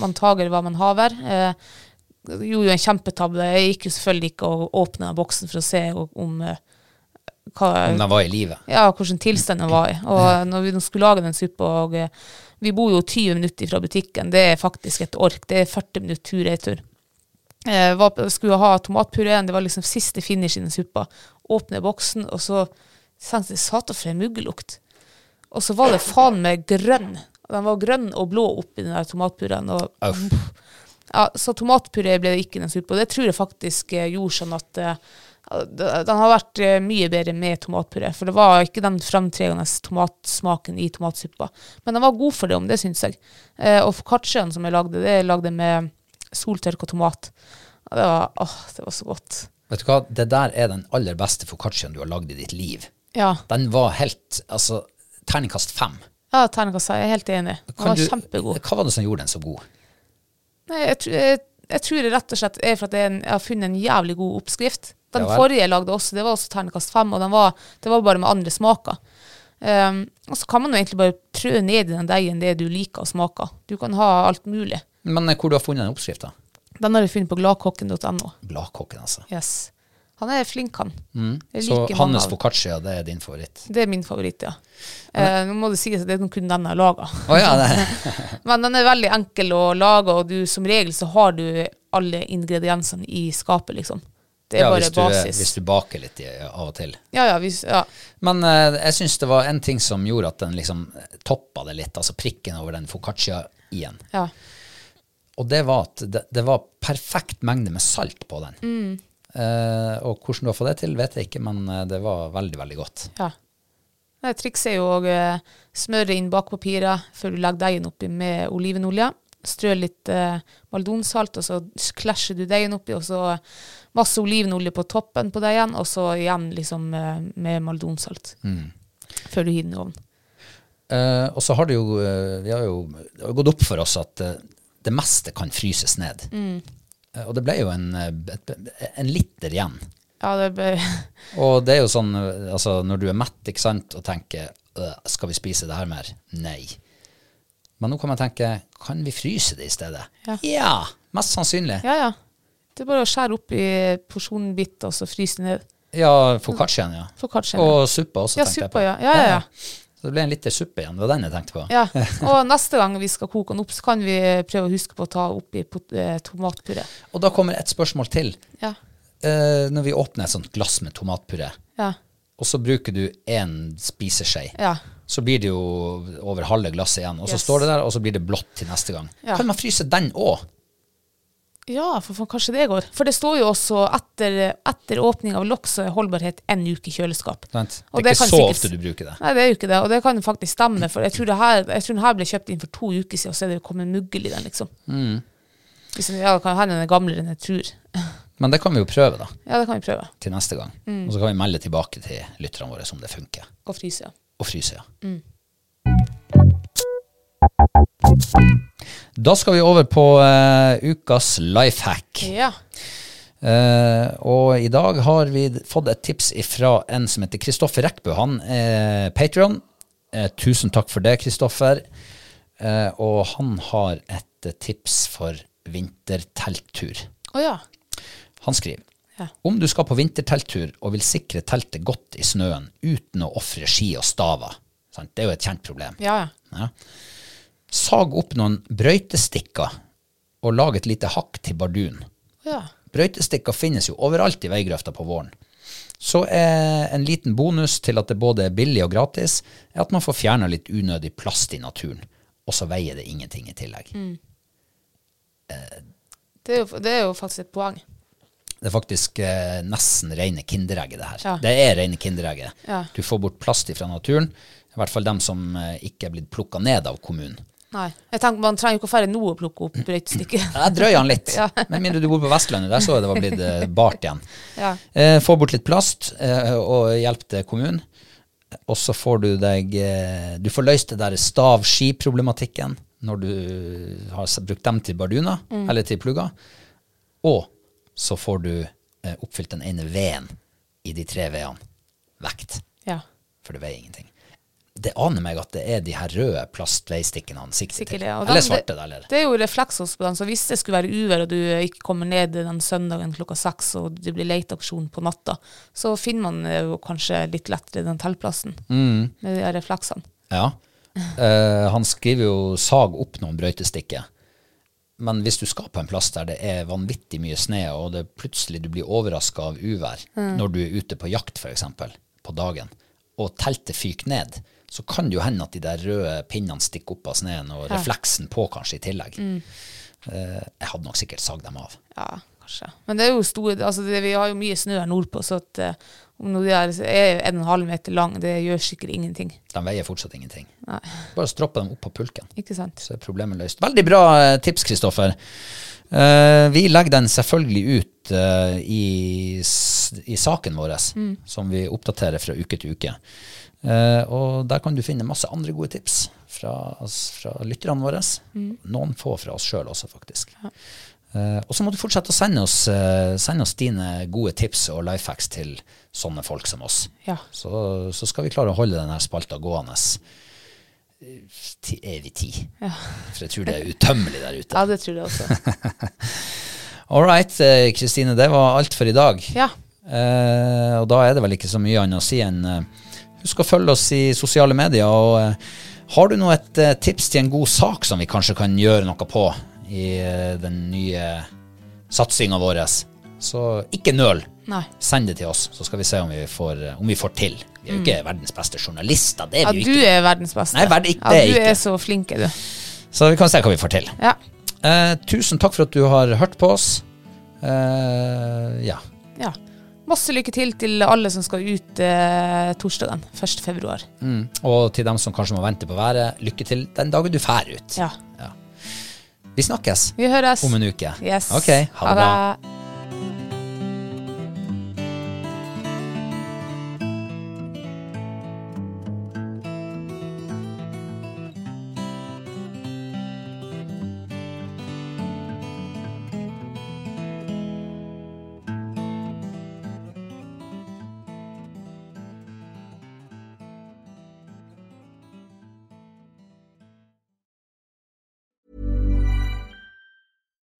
S2: man tager hva man haver. Uh, gjorde jo en kjempetabbe. Jeg gikk jo selvfølgelig ikke og åpna boksen for å se om eh, hva,
S1: Om den var i live.
S2: ja, hvordan tilstand den var i. Og når vi skulle lage den suppa og eh, Vi bor jo 20 minutter fra butikken. Det er faktisk et ork. Det er 40 minutter tur-retur. Eh, skulle ha tomatpureen. Det var liksom siste finish i den suppa. Åpner boksen, og så tenkte jeg satan for en muggelukt. Og så var det faen meg grønn. Den var grønn og blå oppi den der tomatpureen. Og. Ja, så tomatpuré ble det ikke noe suppe på. Det tror jeg faktisk eh, gjorde sånn at eh, den har vært eh, mye bedre med tomatpuré. For det var ikke den fremtredende tomatsmaken i tomatsuppa. Men den var god for det, om det syns jeg. Og focacciaen som jeg lagde, det jeg lagde med soltørka tomat. Og det var, åh, det var så godt.
S1: Vet du hva, det der er den aller beste focacciaen du har lagd i ditt liv.
S2: Ja,
S1: Den var helt Altså, terningkast fem.
S2: ja terningkast jeg er helt enig. Den
S1: Kan
S2: var
S1: du-
S2: kjempegod.
S1: Hva var det som gjorde den så god?
S2: Nei, jeg, tror- jeg, jeg tror det rett og slett er for at jeg, jeg har funnet en jævlig god oppskrift. Den
S1: Ja
S2: forrige jeg lagde også, det var også terningkast fem, og den var, det var bare med andre smaker. Um, og så kan man jo egentlig bare trø ned i den deigen det du liker å smake. Du kan ha alt mulig.
S1: Men eh, hvor du har funnet den oppskrifta?
S2: Den har jeg funnet på gladkokken.no.
S1: Gladkokken, altså.
S2: Yes. Han er flink, han. Mm.
S1: Så
S2: Hannes
S1: foccaccia, det er din favoritt?
S2: Det er min favoritt, ja. Eh, nå må det sies at det er kun den jeg har laga.
S1: Å ja.
S2: Men den er veldig enkel å lage, og du, som regel så har du alle ingrediensene i skapet, liksom. Det er
S1: ja,
S2: bare
S1: hvis, du,
S2: basis.
S1: hvis du baker litt av og til.
S2: Ja, ja, hvis, ja.
S1: Men eh, jeg syns det var en ting som gjorde at den liksom toppa det litt, altså prikken over den foccaccia-i-en.
S2: ja.
S1: Og det var at det, det var perfekt mengde med salt på den.
S2: Mm.
S1: Eh, og hvordan du har fått det til, vet jeg ikke, men eh, det var veldig, veldig godt.
S2: ja. Det trikset er jo å eh, smøre inn bakpapiret før du legger deigen oppi med olivenolje. Strø litt eh, maldonsalt, og så klasjer du deigen oppi, og så masse olivenolje på toppen på deigen, og så igjen liksom med maldonsalt. Før du hiver den i ovnen.
S1: Eh, og så har det jo, eh, vi har jo det har gått opp for oss at det meste kan fryses ned.
S2: Mm.
S1: Eh, og det ble jo en, eh, en liter igjen.
S2: Ja, det ble
S1: Og det er jo sånn, eh, altså når du er mett, ikke sant, og tenker «Øh, skal vi spise det her mer? Nei. Men nå kan man tenke, kan vi fryse det i stedet?
S2: Ja.
S1: mest sannsynlig.
S2: Ja, ja. Det er bare å skjære opp i porsjonen bitt, og så fryse ned.
S1: Ja, foccacciaen, ja.
S2: Foccacciaen,
S1: Og suppa også,
S2: Ja,
S1: tenkte jeg på.
S2: ja. Ja, ja, ja.
S1: Så det ble en liter suppe igjen, det var den jeg tenkte på.
S2: Ja, og neste gang vi skal koke den opp, så kan vi prøve å huske på å ta oppi eh, tomatpuré.
S1: Og da kommer et spørsmål til.
S2: Ja,
S1: Eh, når vi åpner et sånt glass med tomatpuré,
S2: ja,
S1: og så bruker du én spiseskje,
S2: ja.
S1: så blir det jo over halve glasset igjen, og så
S2: Yes.
S1: står det der, og så blir det blått til neste gang. Kan man fryse den òg?
S2: Ja, for, for kanskje det går. For det står jo også etter, etter åpning av lokk så er holdbarhet en uke i kjøleskap.
S1: Det er
S2: Og
S1: ikke så
S2: sikkert-
S1: ofte du bruker det.
S2: Nei, det er jo ikke det, og det kan faktisk stemme, for jeg tror, det her, jeg tror den her ble kjøpt inn for to uker siden, og så er det kommet muggel i den, liksom.
S1: Mm.
S2: Liksom, ja, det kan hende den er gamlere enn jeg tror.
S1: Men det kan vi jo prøve da,
S2: Ja, det kan vi prøve.
S1: til neste gang.
S2: Mm.
S1: Og så kan vi melde tilbake til lytterne våre om det funker.
S2: Og fryse, ja.
S1: Og fryse, ja.
S2: Mm.
S1: Da skal vi over på uh, ukas life hack.
S2: Ja.
S1: Uh, og i dag har vi fått et tips fra en som heter Kristoffer Rekkbø. Han er Patreon. Uh, tusen takk for det, Kristoffer. Eh, og han har et eh, tips for vintertelttur.
S2: Oh, ja.
S1: Han skriver
S2: Ja.
S1: om du skal på vintertelttur og vil sikre teltet godt i snøen uten å ofre ski og staver. Sant? Det er jo et kjent problem.
S2: Ja, ja.
S1: Ja. Sag opp noen brøytestikker og lag et lite hakk til bardun.
S2: Ja.
S1: Brøytestikker finnes jo overalt i veigrøfta på våren. Så er en liten bonus til at det både er billig og gratis, er at man får fjerna litt unødig plast i naturen. Og så veier det ingenting i tillegg.
S2: Det er, jo, det er jo faktisk et poeng.
S1: Det er faktisk eh, nesten rene kinderegget, det her.
S2: Ja.
S1: Det er rene kinderegget.
S2: Ja.
S1: Du får bort plast fra naturen. I hvert fall dem som eh, ikke er blitt plukka ned av kommunen.
S2: Nei. Jeg tenker Man trenger ikke å færre nå å plukke opp brøytestykket.
S1: Jeg drøyer han litt.
S2: Ja.
S1: Med mindre du bor på Vestlandet, der så jeg det var blitt eh, bart igjen.
S2: Ja.
S1: Eh, få bort litt plast, eh, og hjelp til kommunen. Og så får du deg eh, Du får løst det der stav-ski-problematikken når du har brukt dem til barduner,
S2: Mm.
S1: eller til plugger. Og så får du eh, oppfylt den ene veden i de tre vedene. Vekt.
S2: Ja.
S1: For det veier ingenting. Det aner meg at det er de her røde plastveistikkene han sikter
S2: Sikkert
S1: til.
S2: det. Og
S1: Eller svarte, da. Eller.
S2: Det er jo refleksos på den, så hvis det skulle være uvær og du ikke kommer ned den søndagen klokka seks og det blir leteaksjon på natta, så finner man jo kanskje litt lettere den teltplassen
S1: Mm.
S2: med de her refleksene.
S1: Ja. Uh, han skriver jo 'sag opp noen brøytestikker'. Men hvis du skal på en plass der det er vanvittig mye snø, og det plutselig du blir overraska av uvær når du er ute på jakt f.eks. på dagen, og teltet fyker ned, så kan det jo hende at de der røde pinnene stikker opp av snøen, og refleksen på kanskje i tillegg. Eh, jeg hadde nok sikkert sagd dem av.
S2: Ja, kanskje. Men det er jo store, altså det, vi har jo mye snø her nordpå, så at, eh, om de er en og en halv meter lang, det gjør sikkert ingenting.
S1: De veier fortsatt ingenting.
S2: Nei.
S1: Bare stroppe dem opp på pulken.
S2: Ikke sant?
S1: Så er problemet løst. Veldig bra eh, tips, Kristoffer. Uh, vi legger den selvfølgelig ut uh, i, i saken vår, som vi oppdaterer fra uke til uke. Eh, og der kan du finne masse andre gode tips fra, fra lytterne våre. Noen få fra oss sjøl også, faktisk. Eh, og så må du fortsette å sende oss, eh, sende oss dine gode tips og life hacks til sånne folk som oss.
S2: Ja.
S1: Så, så skal vi klare å holde denne spalta gående til evig tid. For jeg tror det er utømmelig der ute.
S2: Ja, det tror jeg også.
S1: All right, Kristine, det var alt for i dag.
S2: Ja.
S1: Eh, og da er det vel ikke så mye annet å si enn husk å følge oss i sosiale medier. Og eh, har du nå et eh, tips til en god sak som vi kanskje kan gjøre noe på i eh, den nye satsinga vår, så ikke nøl.
S2: Nei.
S1: Send det til oss, så skal vi se om vi får, om vi får til. Vi er jo ikke verdens beste journalister, det
S2: er Ja,
S1: er vi
S2: du
S1: jo ikke.
S2: er verdens beste.
S1: Nei, verd- ikke-
S2: ja,
S1: er
S2: du
S1: ikke.
S2: er så flink, er du.
S1: Så vi kan se hva vi får til.
S2: Ja.
S1: Eh, tusen takk for at du har hørt på oss. Eh, ja.
S2: ja. Masse lykke til til alle som skal ut eh, torsdagen 1. februar.
S1: Mm. Og til dem som kanskje må vente på været, lykke til den dagen du drar ut.
S2: Ja.
S1: Vi snakkes
S2: Vi høres.
S1: om en uke.
S2: Yes.
S1: Ok, ha det bra.